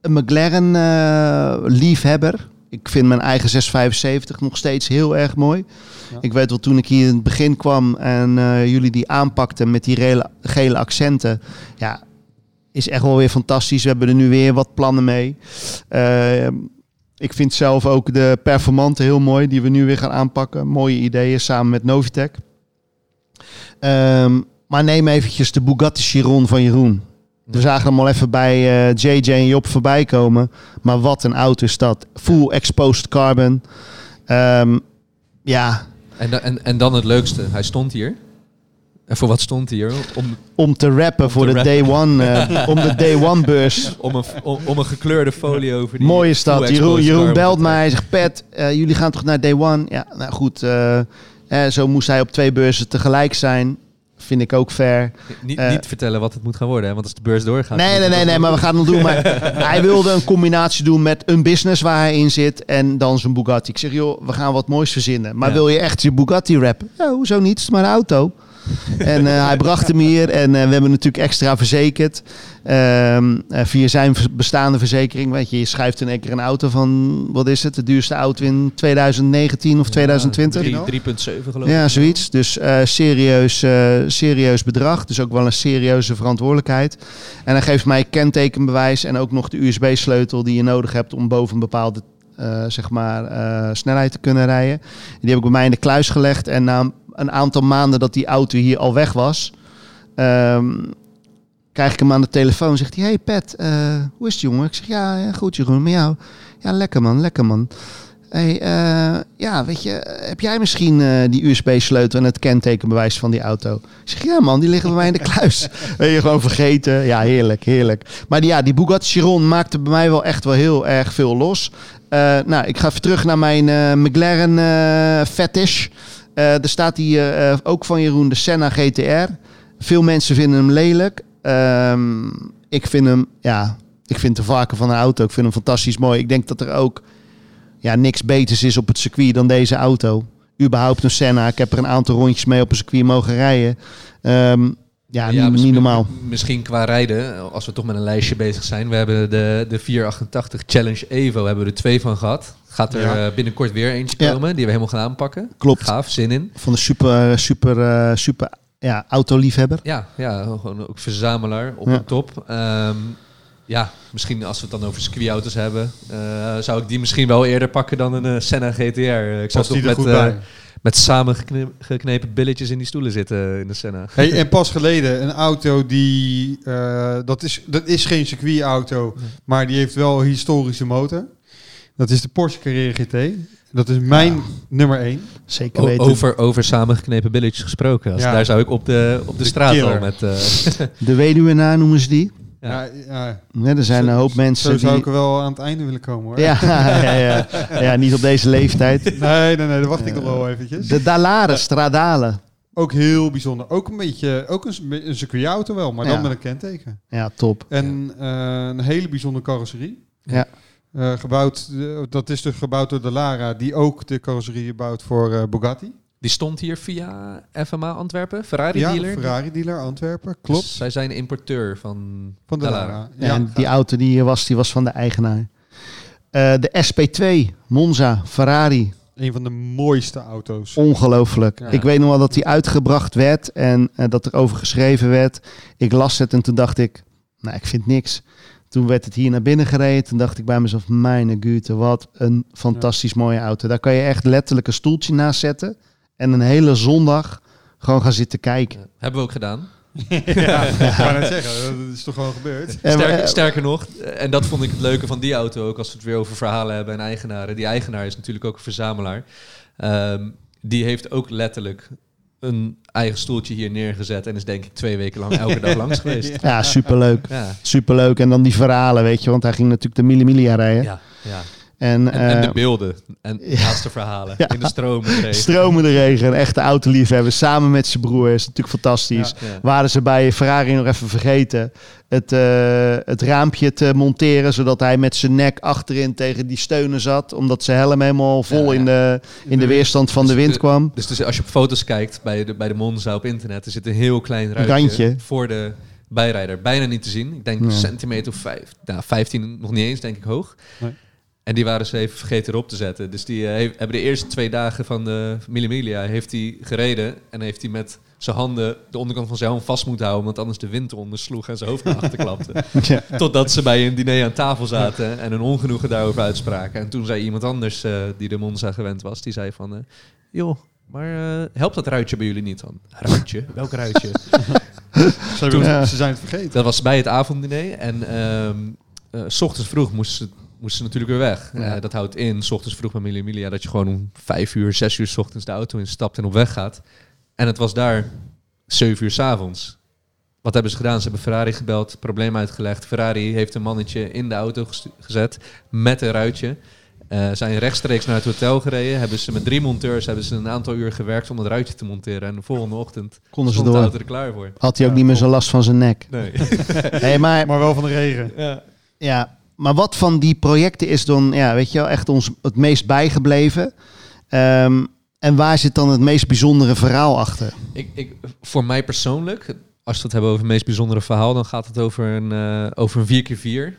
een McLaren uh, liefhebber. Ik vind mijn eigen 675 nog steeds heel erg mooi. Ik weet wel, toen ik hier in het begin kwam en uh, jullie die aanpakten met die gele accenten. Ja, is echt wel weer fantastisch. We hebben er nu weer wat plannen mee. ik vind zelf ook de performante heel mooi, die we nu weer gaan aanpakken. Mooie ideeën samen met Novitec. Um, maar neem eventjes de Bugatti Chiron van Jeroen. We zagen hem al even bij uh, eh, JJ en Job voorbij komen. Maar wat een auto is dat. Full exposed carbon. Um, ja. En, en, en dan het leukste. Hij stond hier. En voor wat stond hij hier? Om, om te rappen voor de day one, uh, om de day one beurs. om, een, om, om, een gekleurde folie over die Mooie stad. Jeroen, Jeroen belt mij. Hij zegt, Pet, uh, jullie gaan toch naar day one? Ja, nou goed. Uh, zo moest hij op twee beurzen tegelijk zijn vind ik ook fair. Niet, niet vertellen wat het moet gaan worden, hè? want als de beurs doorgaat... Nee, nee, nee, nee, maar we gaan het doen. Maar hij wilde een combinatie doen met een business waar hij in zit en dan zijn Bugatti. Ik zeg, joh, we gaan wat moois verzinnen. Maar wil je echt je Bugatti rappen? Ja, hoezo niet? Het is maar een auto. En uh, hij bracht hem hier en uh, we hebben natuurlijk extra verzekerd. Uh, via zijn bestaande verzekering. Weet je, je schuift in één keer een auto van, wat is het? De duurste auto in 2019 of 2020? 3,7 geloof ik. Ja, zoiets. Dus serieus, serieus bedrag. Dus ook wel een serieuze verantwoordelijkheid. En hij geeft mij kentekenbewijs en ook nog de USB-sleutel die je nodig hebt om boven een bepaalde uh, zeg maar, uh, snelheid te kunnen rijden. Die heb ik bij mij in de kluis gelegd. En na een aantal maanden dat die auto hier al weg was, um, krijg ik hem aan de telefoon. Zegt hij: Hey Pet, uh, hoe is het jongen? Ik zeg: Ja, goed Jeroen, met jou. Ja, lekker man, lekker man. Hey, uh, ja, weet je, heb jij misschien uh, die USB-sleutel en het kentekenbewijs van die auto? Ik zeg, ja man, die liggen bij mij in de kluis. ben je gewoon vergeten. Ja, heerlijk, heerlijk. Maar ja, die Bugatti Chiron maakte bij mij wel echt wel heel erg veel los. Uh, nou, ik ga even terug naar mijn McLaren fetish. Uh, er staat hier uh, ook van Jeroen de Senna GTR. Veel mensen vinden hem lelijk. Um, ik vind hem, ja, ik vind de varken van een auto. Ik vind hem fantastisch mooi. Ik denk dat er ook ja, niks beters is op het circuit dan deze auto. Überhaupt een Senna. Ik heb er een aantal rondjes mee op een circuit mogen rijden. Um, ja, ja niet, niet, normaal. Misschien qua rijden, als we toch met een lijstje bezig zijn. We hebben de, de 488 Challenge Evo, hebben we er twee van gehad. Gaat er ja. Eh, binnenkort weer eentje komen, die we helemaal gaan aanpakken. Klopt. Gaaf, zin in. Van de super, super, uh, super ja, autoliefhebber. Ja, ja, gewoon ook verzamelaar op de top. Um, ja, misschien als we het dan over circuitauto's hebben, uh, zou ik die misschien wel eerder pakken dan een Senna GTR. Ik zou toch met, met samengeknepen billetjes in die stoelen zitten in de Senna. Hey, en pas geleden een auto die, uh, dat, is, dat is geen circuitauto, nee. maar die heeft wel een historische motor. Dat is de Porsche Carrera GT. Dat is mijn ja. nummer 1. Zeker weten. O over, over samengeknepen billetjes gesproken. Als ja. Daar zou ik op de, op de, de straat al met... Uh... de weduwenaar noemen ze die. Ja, ja, ja. er zijn zo, een hoop mensen. Zo zou die... ik wel aan het einde willen komen hoor. Ja, ja, ja. ja niet op deze leeftijd. Nee, nee, nee, dan wacht ik nog wel eventjes. De Dalare Stradale. Ook heel bijzonder. Ook een beetje, ook een, een circuitauto wel, maar dan met een kenteken. Ja, top. En uh, een hele bijzondere carrosserie. Ja. Uh, gebouwd, uh, dat is dus gebouwd door de Lara, die ook de carrosserie bouwt voor uh, Bugatti. Die stond hier via FMA Antwerpen, Ferrari ja, dealer. Ferrari dealer Antwerpen, klopt. Dus zij zijn importeur van, van de, Lara. Ja, en die auto die hier was, die was van de eigenaar. de SP2, Monza, Ferrari. Een van de mooiste auto's. Ongelooflijk. Ja. Ik weet nog wel dat die uitgebracht werd en dat er over geschreven werd. Ik las het en toen dacht ik, nou, ik vind niks. Toen werd het hier naar binnen gereden. Toen dacht ik bij mezelf, mijn gute, wat een fantastisch ja. mooie auto. Daar kan je echt letterlijk een stoeltje naast zetten. En een hele zondag gewoon gaan zitten kijken. Ja, hebben we ook gedaan. ja, ik kan het zeggen. Dat is toch gewoon gebeurd. Sterker, sterker, nog, en dat vond ik het leuke van die auto, ook als we het weer over verhalen hebben en eigenaren. Die eigenaar is natuurlijk ook een verzamelaar. Um, die heeft ook letterlijk een eigen stoeltje hier neergezet en is denk ik twee weken lang elke dag langs geweest. Ja, superleuk. Ja. Superleuk. En dan die verhalen, weet je, want hij ging natuurlijk de Mille Miglia rijden. Ja, ja. En, En, en de eh, beelden en ja. laatste verhalen. Ja. In de stromende regen. stromende regen, een echte autoliefhebber, samen met zijn broer, is natuurlijk fantastisch. Ja. Waren ze bij Ferrari nog even vergeten het, eh, het raampje te monteren, zodat hij met zijn nek achterin tegen die steunen zat, omdat zijn helm helemaal vol Ja, ja. In, de, in de weerstand van Dus de wind de- kwam. Dus, dus als je op foto's kijkt bij de, bij de Monza op internet, er zit een heel klein ruitje Randje. voor de bijrijder. Bijna niet te zien. Ik denk een centimeter of vijf, nou, 15 nog niet eens, denk ik, hoog. Nee. En die waren ze even vergeten erop te zetten. Dus die eh, heeft- hebben de eerste twee dagen van de Mille Miglia heeft hij gereden en heeft hij met zijn handen de onderkant van zijn helm vast moeten houden, want anders de wind eronder sloeg en zijn hoofd naar achter klapte. Ja. Totdat ze bij een diner aan tafel zaten en een ongenoegen daarover uitspraken. En toen zei iemand anders eh, die de Monza gewend was, die zei van... eh, joh, maar eh, helpt dat ruitje bij jullie niet dan? Ruitje? Welk ruitje? Ze, Toen- hebben- ze zijn het vergeten. dat was bij het avonddiner en ehm eh, s ochtends vroeg moesten ze, moesten ze natuurlijk weer weg. Ja. Eh, dat houdt in, s ochtends vroeg bij Mille Miglia, dat je gewoon om vijf uur, zes uur s ochtends de auto instapt en op weg gaat. En het was daar zeven uur s avonds. Wat hebben ze gedaan? Ze hebben Ferrari gebeld, probleem uitgelegd. Ferrari heeft een mannetje in de auto gezet met een ruitje. Eh, zijn rechtstreeks naar het hotel gereden. Hebben ze met drie monteurs hebben ze een aantal uur gewerkt om dat ruitje te monteren. En de volgende ochtend Konden ze door. auto er klaar voor. Had hij ook Ja, niet meer zo last van zijn nek. Nee. Nee, maar, Maar wel van de regen. ja. ja, maar wat van die projecten is dan, ja, weet je wel, echt ons het meest bijgebleven? Ehm, en waar zit dan het meest bijzondere verhaal achter? Ik, ik, voor mij persoonlijk, als we het hebben over het meest bijzondere verhaal, dan gaat het over een, eh, over een 4x4.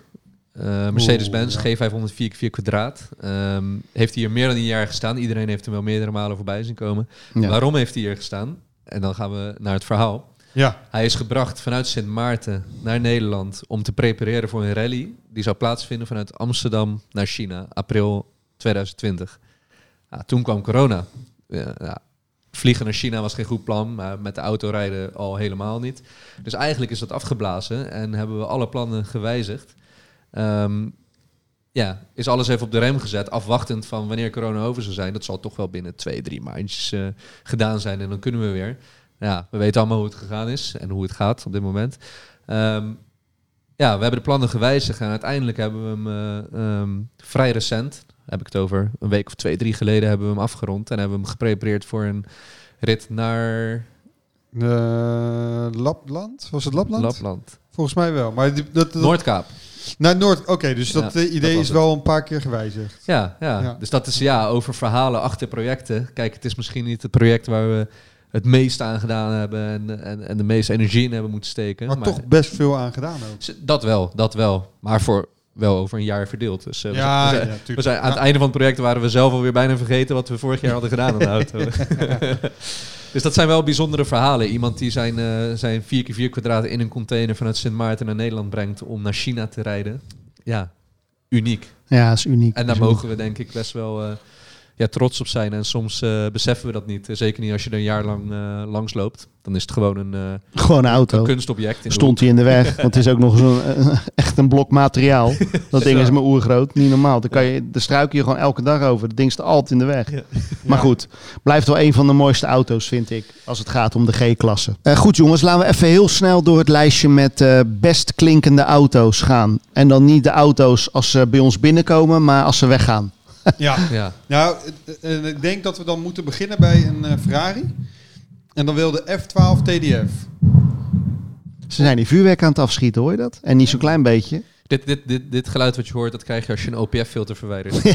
Eh, Mercedes-Benz Oeh, ja. G500 4x4 kwadraat. Ehm, heeft hier meer dan een jaar gestaan. Iedereen heeft hem wel meerdere malen voorbij zien komen. Ja. Waarom heeft hij hier gestaan? En dan gaan we naar het verhaal. Ja, Hij is gebracht vanuit Sint Maarten naar Nederland om te prepareren voor een rally. Die zou plaatsvinden vanuit Amsterdam naar China, april 2020. Ja, toen kwam corona. Ja, vliegen naar China was geen goed plan, maar met de auto rijden al helemaal niet. Dus eigenlijk is dat afgeblazen en hebben we alle plannen gewijzigd. Ehm, ja, is alles even op de rem gezet, afwachtend van wanneer corona over zou zijn. Dat zal toch wel binnen twee, drie maandjes eh, gedaan zijn en dan kunnen we weer. Ja, we weten allemaal hoe het gegaan is en hoe het gaat op dit moment. Ehm, ja, we hebben de plannen gewijzigd en uiteindelijk hebben we hem eh, ehm, vrij recent, heb ik het over een week of twee, drie geleden, hebben we hem afgerond en hebben we hem geprepareerd voor een rit naar Eh, Lapland? Was het Lapland? Lapland. Volgens mij wel. Maar die- dat, dat, Noordkaap. naar Noord. Oké, dus dat Ja, eh, dat idee is het. wel een paar keer gewijzigd. Ja, ja, Ja. dus dat is ja, over verhalen achter projecten. Kijk, het is misschien niet het project waar we het meest aan gedaan hebben en, en, en de meeste energie in hebben moeten steken. Maar, toch best veel aan gedaan ook. Dat wel, dat wel. Maar voor wel over een jaar verdeeld. Dus eh, we Ja, zijn- we ja, zijn, we zijn aan het Ja. einde van het project waren we zelf alweer bijna vergeten wat we vorig jaar hadden gedaan aan de auto. dus dat zijn wel bijzondere verhalen. Iemand die zijn, eh zijn 4x4 kwadraten in een container vanuit Sint Maarten naar Nederland brengt om naar China te rijden. Ja, uniek. Ja, dat is uniek. En daar mogen we denk ik best wel eh, ja, trots op zijn. En soms eh, beseffen we dat niet. Zeker niet als je er een jaar lang eh, langs loopt. Dan is het gewoon een, eh. Gewoon een auto. een kunstobject. In Stond hij in de weg, want het is ook nog zo'n echt een blok materiaal. Dat ding is maar oergroot, niet normaal. Dan kan je, de struiken je gewoon elke dag over. Dat ding staat altijd in de weg. Ja. Maar Ja. goed, blijft wel een van de mooiste auto's, vind ik, als het gaat om de G-klasse. Eh, goed jongens, laten we even heel snel door het lijstje met eh, best klinkende auto's gaan. En dan niet de auto's als ze bij ons binnenkomen, maar als ze weggaan. Ja. Ja. Nou, ik denk dat we dan moeten beginnen bij een eh, Ferrari. En dan wil de F12 TDF. Ze zijn die vuurwerk aan het afschieten, hoor je dat? En niet zo'n klein beetje. Dit, dit, dit, dit geluid wat je hoort, dat krijg je als je een OPF-filter verwijdert.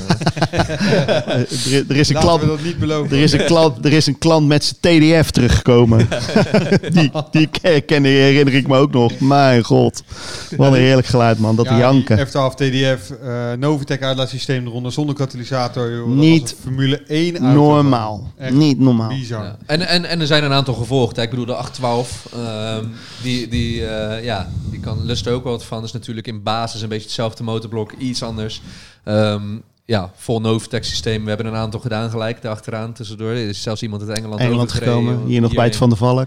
Eh, er, er is een klant we dat niet beloven. Er is een klant, er is een klant met zijn TDF teruggekomen. die, die ken, ken- herinner ik me ook nog. Mijn god. Wat een heerlijk geluid, man. Dat Ja, janken. F12 TDF, eh Novitec uitlaatsysteem eronder zonder katalysator. Joh, dat Niet Formule 1 auto. Normaal. Echt Niet normaal. Bizar. ja. en, en, en er zijn een aantal gevolgd. hè. Ik bedoel, de 812, ehm, die, die, eh, ja, die kan Lust er ook wel wat van. is natuurlijk in basis een beetje hetzelfde motorblok, iets anders. Ehm, ja, vol Novitec systeem. We hebben een aantal gedaan gelijk daarachteraan tussendoor. Er is zelfs iemand uit Engeland, Engeland gekomen. Hier nog bij het. Van de Valk.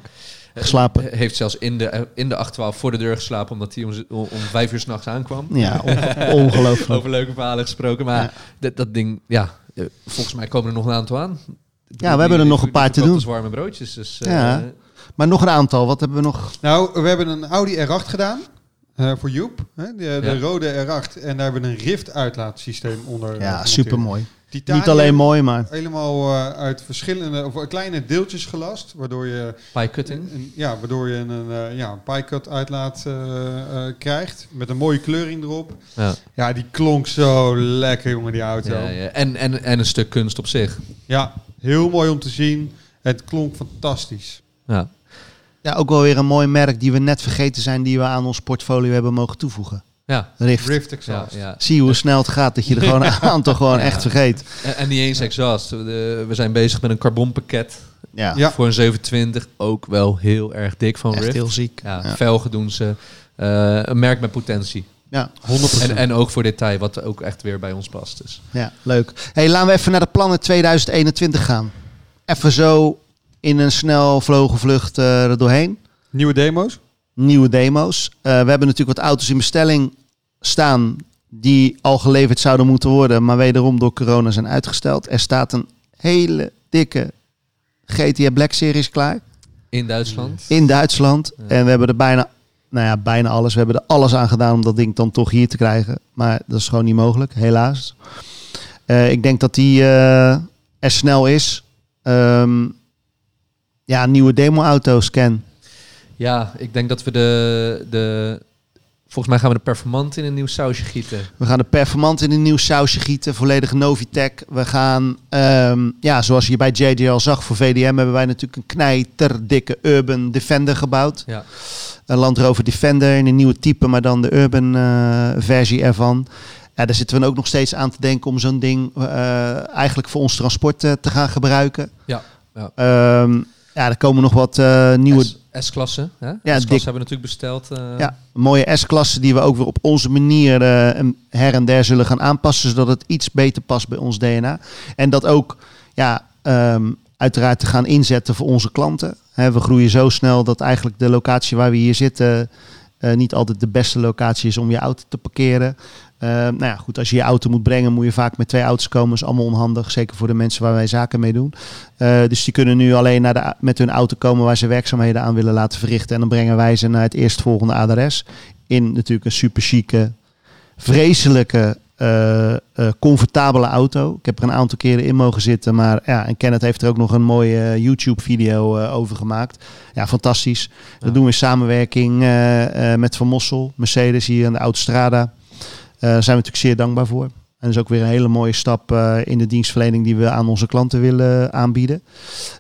Geslapen. He- Heeft zelfs in de, in de 812 voor de deur geslapen, omdat hij om, om vijf uur s'nachts aankwam. Ja, on- ongelooflijk. Over leuke verhalen gesproken. Maar Ja. dat, dat ding, ja, eh, volgens mij komen er nog een aantal aan. Ja, we hebben er nog een paar te doen. Dus warme broodjes. Dus, eh, Ja. Maar nog een aantal. Wat hebben we nog? Nou, we hebben een Audi R8 gedaan. Voor Joep. Hè? De, de rode R8. En daar hebben we een Rift uitlaatsysteem onder. Ja, super mooi. Niet alleen mooi, maar... Helemaal uh, uit verschillende, of kleine deeltjes gelast, waardoor je... Pie cutting? ja, waardoor je een, uh, ja, pie cut uitlaat uh, krijgt, met een mooie kleuring erop. Ja. ja, die klonk zo lekker, jongen, die auto. Ja, ja. En, en, en een stuk kunst op zich. Ja, heel mooi om te zien. Het klonk fantastisch. Ja. Ja, ook wel weer een mooi merk die we net vergeten zijn, die we aan ons portfolio hebben mogen toevoegen. Ja. Rift. Rift exhaust. Ja, Zie hoe snel het gaat dat je er gewoon een aantal gewoon echt vergeet. En, en niet eens exhaust. We, we zijn bezig met een carbonpakket. Ja. Voor een 720 ook wel heel erg dik van echt Rift. heel ziek. Ja, Velgen doen ze. Uh, een merk met potentie. Ja, 100%. En, en ook voor detail, wat ook echt weer bij ons past. Dus. Ja, leuk. Hey, laten we even naar de plannen 2021 gaan. Even zo in een snel vlogen vlucht uh, er doorheen. Nieuwe demo's? nieuwe demo's. Uh, we hebben natuurlijk wat auto's in bestelling staan die al geleverd zouden moeten worden, maar wederom door corona zijn uitgesteld. Er staat een hele dikke GTA Black Series klaar. In Duitsland? In Duitsland. En we hebben er bijna, nou ja, bijna alles. We hebben er alles aan gedaan om dat ding dan toch hier te krijgen. Maar dat is gewoon niet mogelijk, helaas. Uh, ik denk dat die uh, er snel is. Um, ja, nieuwe demo-auto's, Ken. Ja, ik denk dat we de, de... Volgens mij gaan we de Performant in een nieuw sausje gieten. We gaan de Performant in een nieuw sausje gieten. Volledige Novitec. We gaan, um, ja, zoals je bij JJ al zag, voor VDM hebben wij natuurlijk een knijterdikke Urban Defender gebouwd. Ja. Een Land Rover Defender in een nieuwe type, maar dan de Urban uh, versie ervan. Ja, daar zitten we ook nog steeds aan te denken om zo'n ding uh, eigenlijk voor ons transport uh, te gaan gebruiken. Ja. Ja. Um, ja, er komen nog wat nieuwe... S-klasse. Ja, S-klasse hebben we natuurlijk besteld. Uh... Ja, mooie S-klasse die we ook weer op onze manier uh, her en der zullen gaan aanpassen, zodat het iets beter past bij ons DNA. En dat ook, ja, um, uiteraard te gaan inzetten voor onze klanten. He, we groeien zo snel dat eigenlijk de locatie waar we hier zitten uh, niet altijd de beste locatie is om je auto te parkeren. Uh, nou ja, goed, als je je auto moet brengen, moet je vaak met twee auto's komen. Dat is allemaal onhandig, zeker voor de mensen waar wij zaken mee doen. Uh, dus die kunnen nu alleen naar de, met hun auto komen waar ze werkzaamheden aan willen laten verrichten. En dan brengen wij ze naar het eerstvolgende adres. In natuurlijk een super chique, vreselijke, uh, comfortabele auto. Ik heb er een aantal keren in mogen zitten. Maar ja, en Kenneth heeft er ook nog een mooie YouTube-video over gemaakt. Ja, fantastisch. Dat doen we in samenwerking met Van Mossel, Mercedes hier aan de Autostrada. Daar zijn we natuurlijk zeer dankbaar voor. En dat is ook weer een hele mooie stap uh, in de dienstverlening die we aan onze klanten willen aanbieden.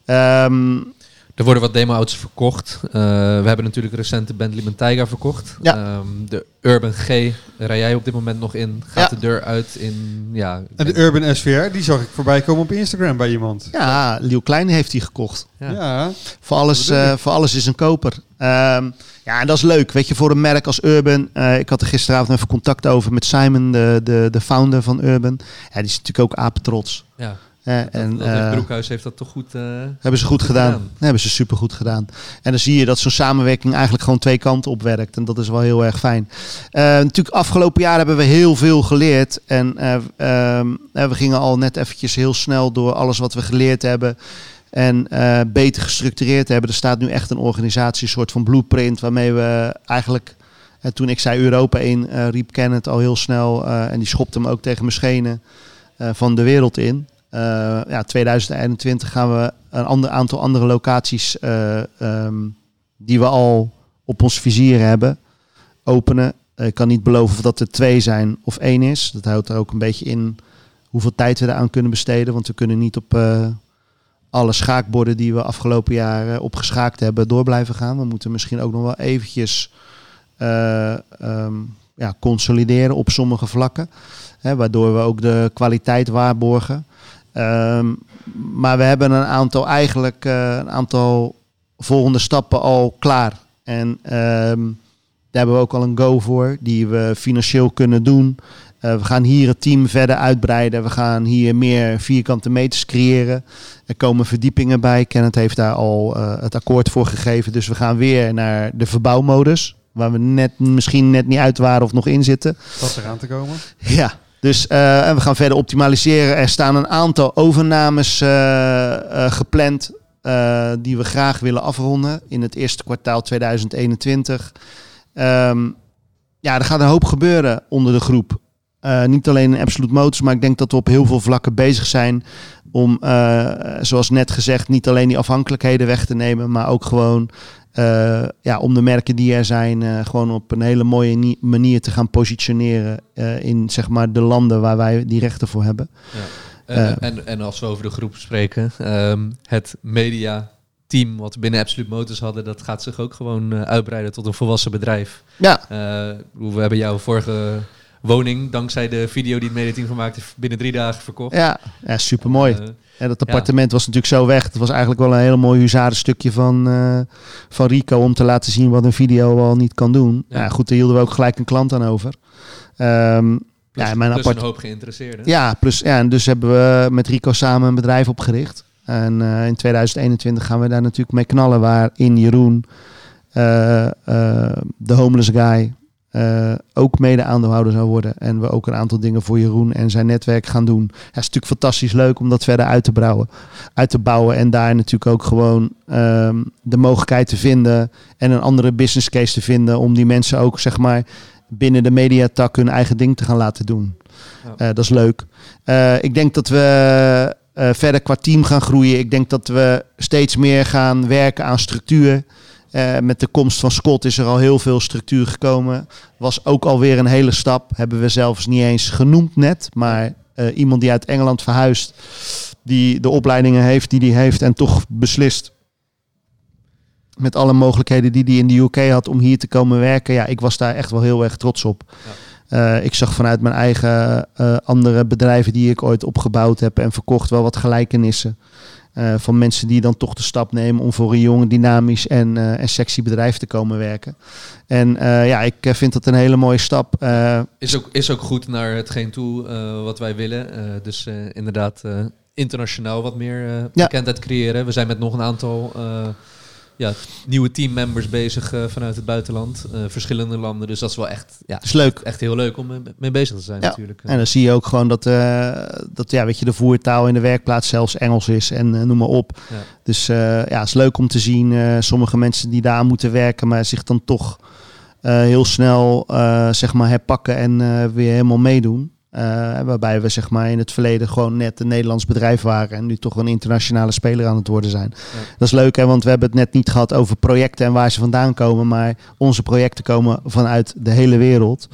Um, er worden wat demo-auto's verkocht. Uh, we hebben natuurlijk recent de Bentley Bentayga verkocht. Ja. Um, de Urban G rij jij op dit moment nog in. Gaat de deur uit in... Ja, en de Urban SVR, die zag ik voorbij komen op Instagram bij iemand. Ja, Liel Klein heeft die gekocht. Ja. ja. Voor, alles, uh, voor alles is een koper. Um, ja, en dat is leuk. Weet je, voor een merk als Urban. Uh, ik had er gisteravond even contact over met Simon, de, de, de founder van Urban. Ja, die is natuurlijk ook apetrots. Ja. Uh, en, dat uh, Broekhuis heeft dat toch goed uh, Hebben ze goed, gedaan. gedaan. Hebben ze super goed gedaan. En dan zie je dat zo'n samenwerking eigenlijk gewoon twee kanten op werkt. En dat is wel heel erg fijn. natuurlijk, afgelopen jaar hebben we heel veel geleerd. En ehm, we gingen al net eventjes heel snel door alles wat we geleerd hebben. En beter gestructureerd hebben. Er staat nu echt een organisatie, een soort van blueprint. Waarmee we eigenlijk toen ik zei Europa in, uh, riep Kenneth al heel snel. En die schopte hem ook tegen mijn schenen van de wereld in. Ja, 2021 gaan we een ander aantal andere locaties um, die we al op ons vizier hebben openen. Ik kan niet beloven of dat er twee zijn of één is. Dat houdt er ook een beetje in hoeveel tijd we eraan kunnen besteden. Want we kunnen niet op alle schaakborden die we afgelopen jaar opgeschaakt hebben door blijven gaan. We moeten misschien ook nog wel eventjes um, ja, consolideren op sommige vlakken. Hè, waardoor we ook de kwaliteit waarborgen. Um, maar we hebben een aantal eigenlijk uh, een aantal volgende stappen al klaar. En um, daar hebben we ook al een go voor, die we financieel kunnen doen. Uh, we gaan hier het team verder uitbreiden. We gaan hier meer vierkante meters creëren. Er komen verdiepingen bij. Kenneth heeft daar al uh, het akkoord voor gegeven. Dus we gaan weer naar de verbouwmodus. Waar we net, misschien net niet uit waren of nog in zitten. Wat eraan te komen. Ja, dus uh, we gaan verder optimaliseren. Er staan een aantal overnames gepland die we graag willen afronden in het eerste kwartaal 2021. Um, ja, er gaat een hoop gebeuren onder de groep. Uh, niet alleen in Absolute Motors, maar ik denk dat we op heel veel vlakken bezig zijn om, uh, zoals net gezegd, niet alleen die afhankelijkheden weg te nemen, maar ook gewoon uh, ja, om de merken die er zijn, gewoon op een hele mooie manier te gaan positioneren in zeg maar, de landen waar wij die rechten voor hebben. Ja. En, en, en, als we over de groep spreken, um, het media team wat we binnen Absolute Motors hadden, dat gaat zich ook gewoon uitbreiden tot een volwassen bedrijf. Ja. we hebben jouw vorige woning, dankzij de video die het medeteam gemaakt heeft, binnen drie dagen verkocht. Ja, ja super mooi. Uh, en dat appartement was natuurlijk zo weg. Het was eigenlijk wel een heel mooi stukje van, uh, van Rico om te laten zien wat een video al niet kan doen. Ja. ja goed, daar hielden we ook gelijk een klant aan over. Um, plus, ja, mijn plus een hoop geïnteresseerden. Ja, plus, ja, en dus hebben we met Rico samen een bedrijf opgericht. En uh, in 2021 gaan we daar natuurlijk mee knallen. Waarin Jeroen, uh, de homeless guy, uh, ook mede-aandeelhouder zou worden. En we ook een aantal dingen voor Jeroen en zijn netwerk gaan doen. Ja, het is natuurlijk fantastisch leuk om dat verder uit te bouwen. Uit te bouwen en daar natuurlijk ook gewoon um, de mogelijkheid te vinden. En een andere business case te vinden. Om die mensen ook zeg maar binnen de mediatak hun eigen ding te gaan laten doen. Ja. Uh, dat is leuk. Uh, ik denk dat we verder qua team gaan groeien. Ik denk dat we steeds meer gaan werken aan structuur. Uh, met de komst van Scott is er al heel veel structuur gekomen. Was ook alweer een hele stap. Hebben we zelfs niet eens genoemd net. Maar uh, iemand die uit Engeland verhuist. Die de opleidingen heeft die hij heeft. En toch beslist. Met alle mogelijkheden die hij in de UK had om hier te komen werken. Ja, ik was daar echt wel heel erg trots op. Ja. Uh, ik zag vanuit mijn eigen andere bedrijven die ik ooit opgebouwd heb en verkocht wel wat gelijkenissen. Uh, van mensen die dan toch de stap nemen om voor een jong, dynamisch en, uh, en sexy bedrijf te komen werken. En uh, ja, ik vind dat een hele mooie stap. is, ook, is ook goed naar hetgeen toe wat wij willen. dus inderdaad internationaal wat meer bekendheid creëren. We zijn met nog een aantal ja, nieuwe teammembers bezig uh, vanuit het buitenland. Uh, verschillende landen. Dus dat is wel echt, ja, is leuk. echt heel leuk om mee bezig te zijn ja. natuurlijk. En dan zie je ook gewoon dat, uh, dat ja, weet je, de voertaal in de werkplaats zelfs Engels is en noem maar op. Ja. Dus ja, het is leuk om te zien. sommige mensen die daar moeten werken, maar zich dan toch heel snel zeg maar herpakken en weer helemaal meedoen. Uh, waarbij we zeg maar in het verleden gewoon net een Nederlands bedrijf waren en nu toch een internationale speler aan het worden zijn. Dat is leuk, hè, want we hebben het net niet gehad over projecten en waar ze vandaan komen, maar onze projecten komen vanuit de hele wereld.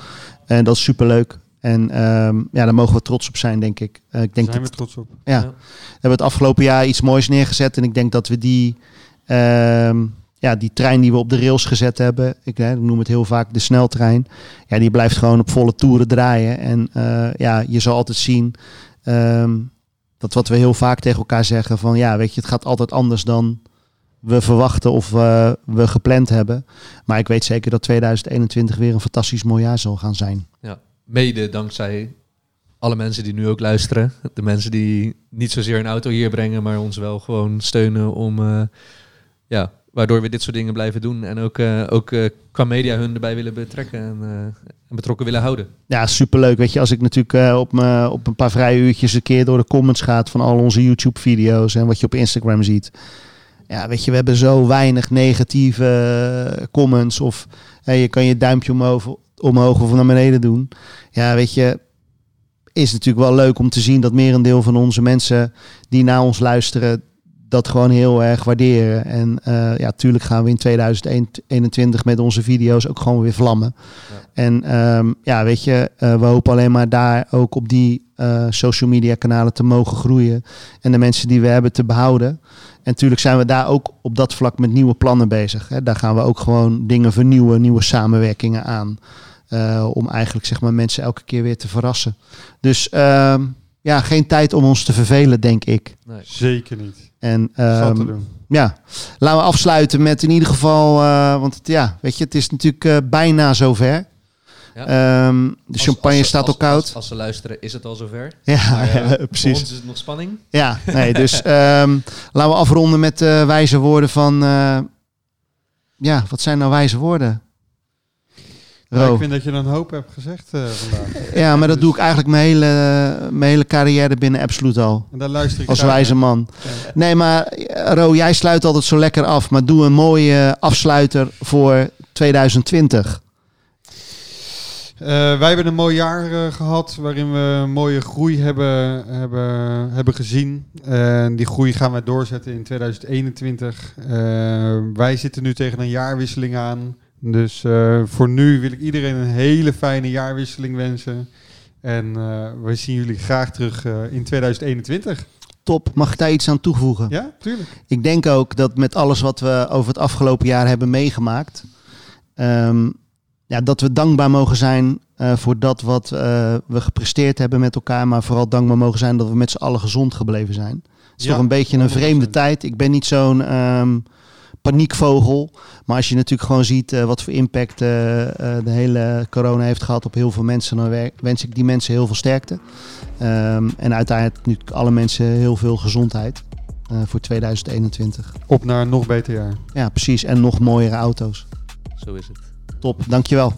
En dat is superleuk. En um, ja, daar mogen we trots op zijn, denk ik. Uh, ik denk zijn dat, we trots op. Ja, ja, we hebben het afgelopen jaar iets moois neergezet en ik denk dat we die um, ja, die trein die we op de rails gezet hebben, ik, hè, ik noem het heel vaak de sneltrein, ja, die blijft gewoon op volle toeren draaien. En uh, ja, je zal altijd zien um, dat wat we heel vaak tegen elkaar zeggen van ja, weet je, het gaat altijd anders dan we verwachten of uh, we gepland hebben. Maar ik weet zeker dat 2021 weer een fantastisch mooi jaar zal gaan zijn. Ja, mede dankzij alle mensen die nu ook luisteren. De mensen die niet zozeer een auto hier brengen, maar ons wel gewoon steunen om uh, ja, waardoor we dit soort dingen blijven doen. En ook, uh, ook uh, qua media hun erbij willen betrekken en, uh, en, betrokken willen houden. Ja, superleuk. Weet je, als ik natuurlijk op, me, op een paar vrije uurtjes een keer door de comments gaat van al onze YouTube-video's en wat je op Instagram ziet. Ja, weet je, we hebben zo weinig negatieve comments. Of je kan je duimpje omhoog, omhoog of naar beneden doen. Ja, weet je, is natuurlijk wel leuk om te zien dat merendeel van onze mensen die naar ons luisteren dat gewoon heel erg waarderen. En uh, ja, tuurlijk gaan we in 2021 met onze video's ook gewoon weer vlammen. Ja. En um, ja, weet je, uh, we hopen alleen maar daar ook op die uh, social media kanalen te mogen groeien. En de mensen die we hebben te behouden. En natuurlijk zijn we daar ook op dat vlak met nieuwe plannen bezig. Hè. Daar gaan we ook gewoon dingen vernieuwen, nieuwe samenwerkingen aan. om eigenlijk zeg maar mensen elke keer weer te verrassen. Dus uh, ja, geen tijd om ons te vervelen, denk ik. Nee. Zeker niet. En um, ja, laten we afsluiten met in ieder geval, uh, want het, ja, weet je, het is natuurlijk uh, bijna zover. Ja. Um, de als, champagne als, staat al koud. Als, ze luisteren, is het al zover. Ja, maar, uh, ja precies. Voor ons is het nog spanning. Ja, nee, dus um, laten we afronden met wijze woorden van, ja, wat zijn nou wijze woorden? Ja, ik vind dat je een hoop hebt gezegd uh, vandaag. Ja, maar dat doe ik eigenlijk mijn hele, mijn hele carrière binnen Absolute al. En daar luister ik Als wijze man. Ja. Nee, maar Ro, jij sluit altijd zo lekker af. Maar doe een mooie afsluiter voor 2020. wij hebben een mooi jaar gehad waarin we een mooie groei hebben, hebben, hebben gezien. En die groei gaan we doorzetten in 2021. wij zitten nu tegen een jaarwisseling aan. Dus voor nu wil ik iedereen een hele fijne jaarwisseling wensen. En we zien jullie graag terug in 2021 top. Mag ik daar iets aan toevoegen? Ja, tuurlijk. Ik denk ook dat met alles wat we over het afgelopen jaar hebben meegemaakt, ehm, ja, dat we dankbaar mogen zijn voor dat wat we gepresteerd hebben met elkaar, maar vooral dankbaar mogen zijn dat we met z'n allen gezond gebleven zijn. Het is toch een beetje een vreemde tijd. Ik ben niet zo'n ehm, paniekvogel. Maar als je natuurlijk gewoon ziet uh, wat voor impact uh, de hele corona heeft gehad op heel veel mensen, dan wens ik die mensen heel veel sterkte. Um, en uiteindelijk nu alle mensen heel veel gezondheid uh, voor 2021. Op naar een nog beter jaar. Ja, precies. En nog mooiere auto's. Zo is het. Top, dankjewel.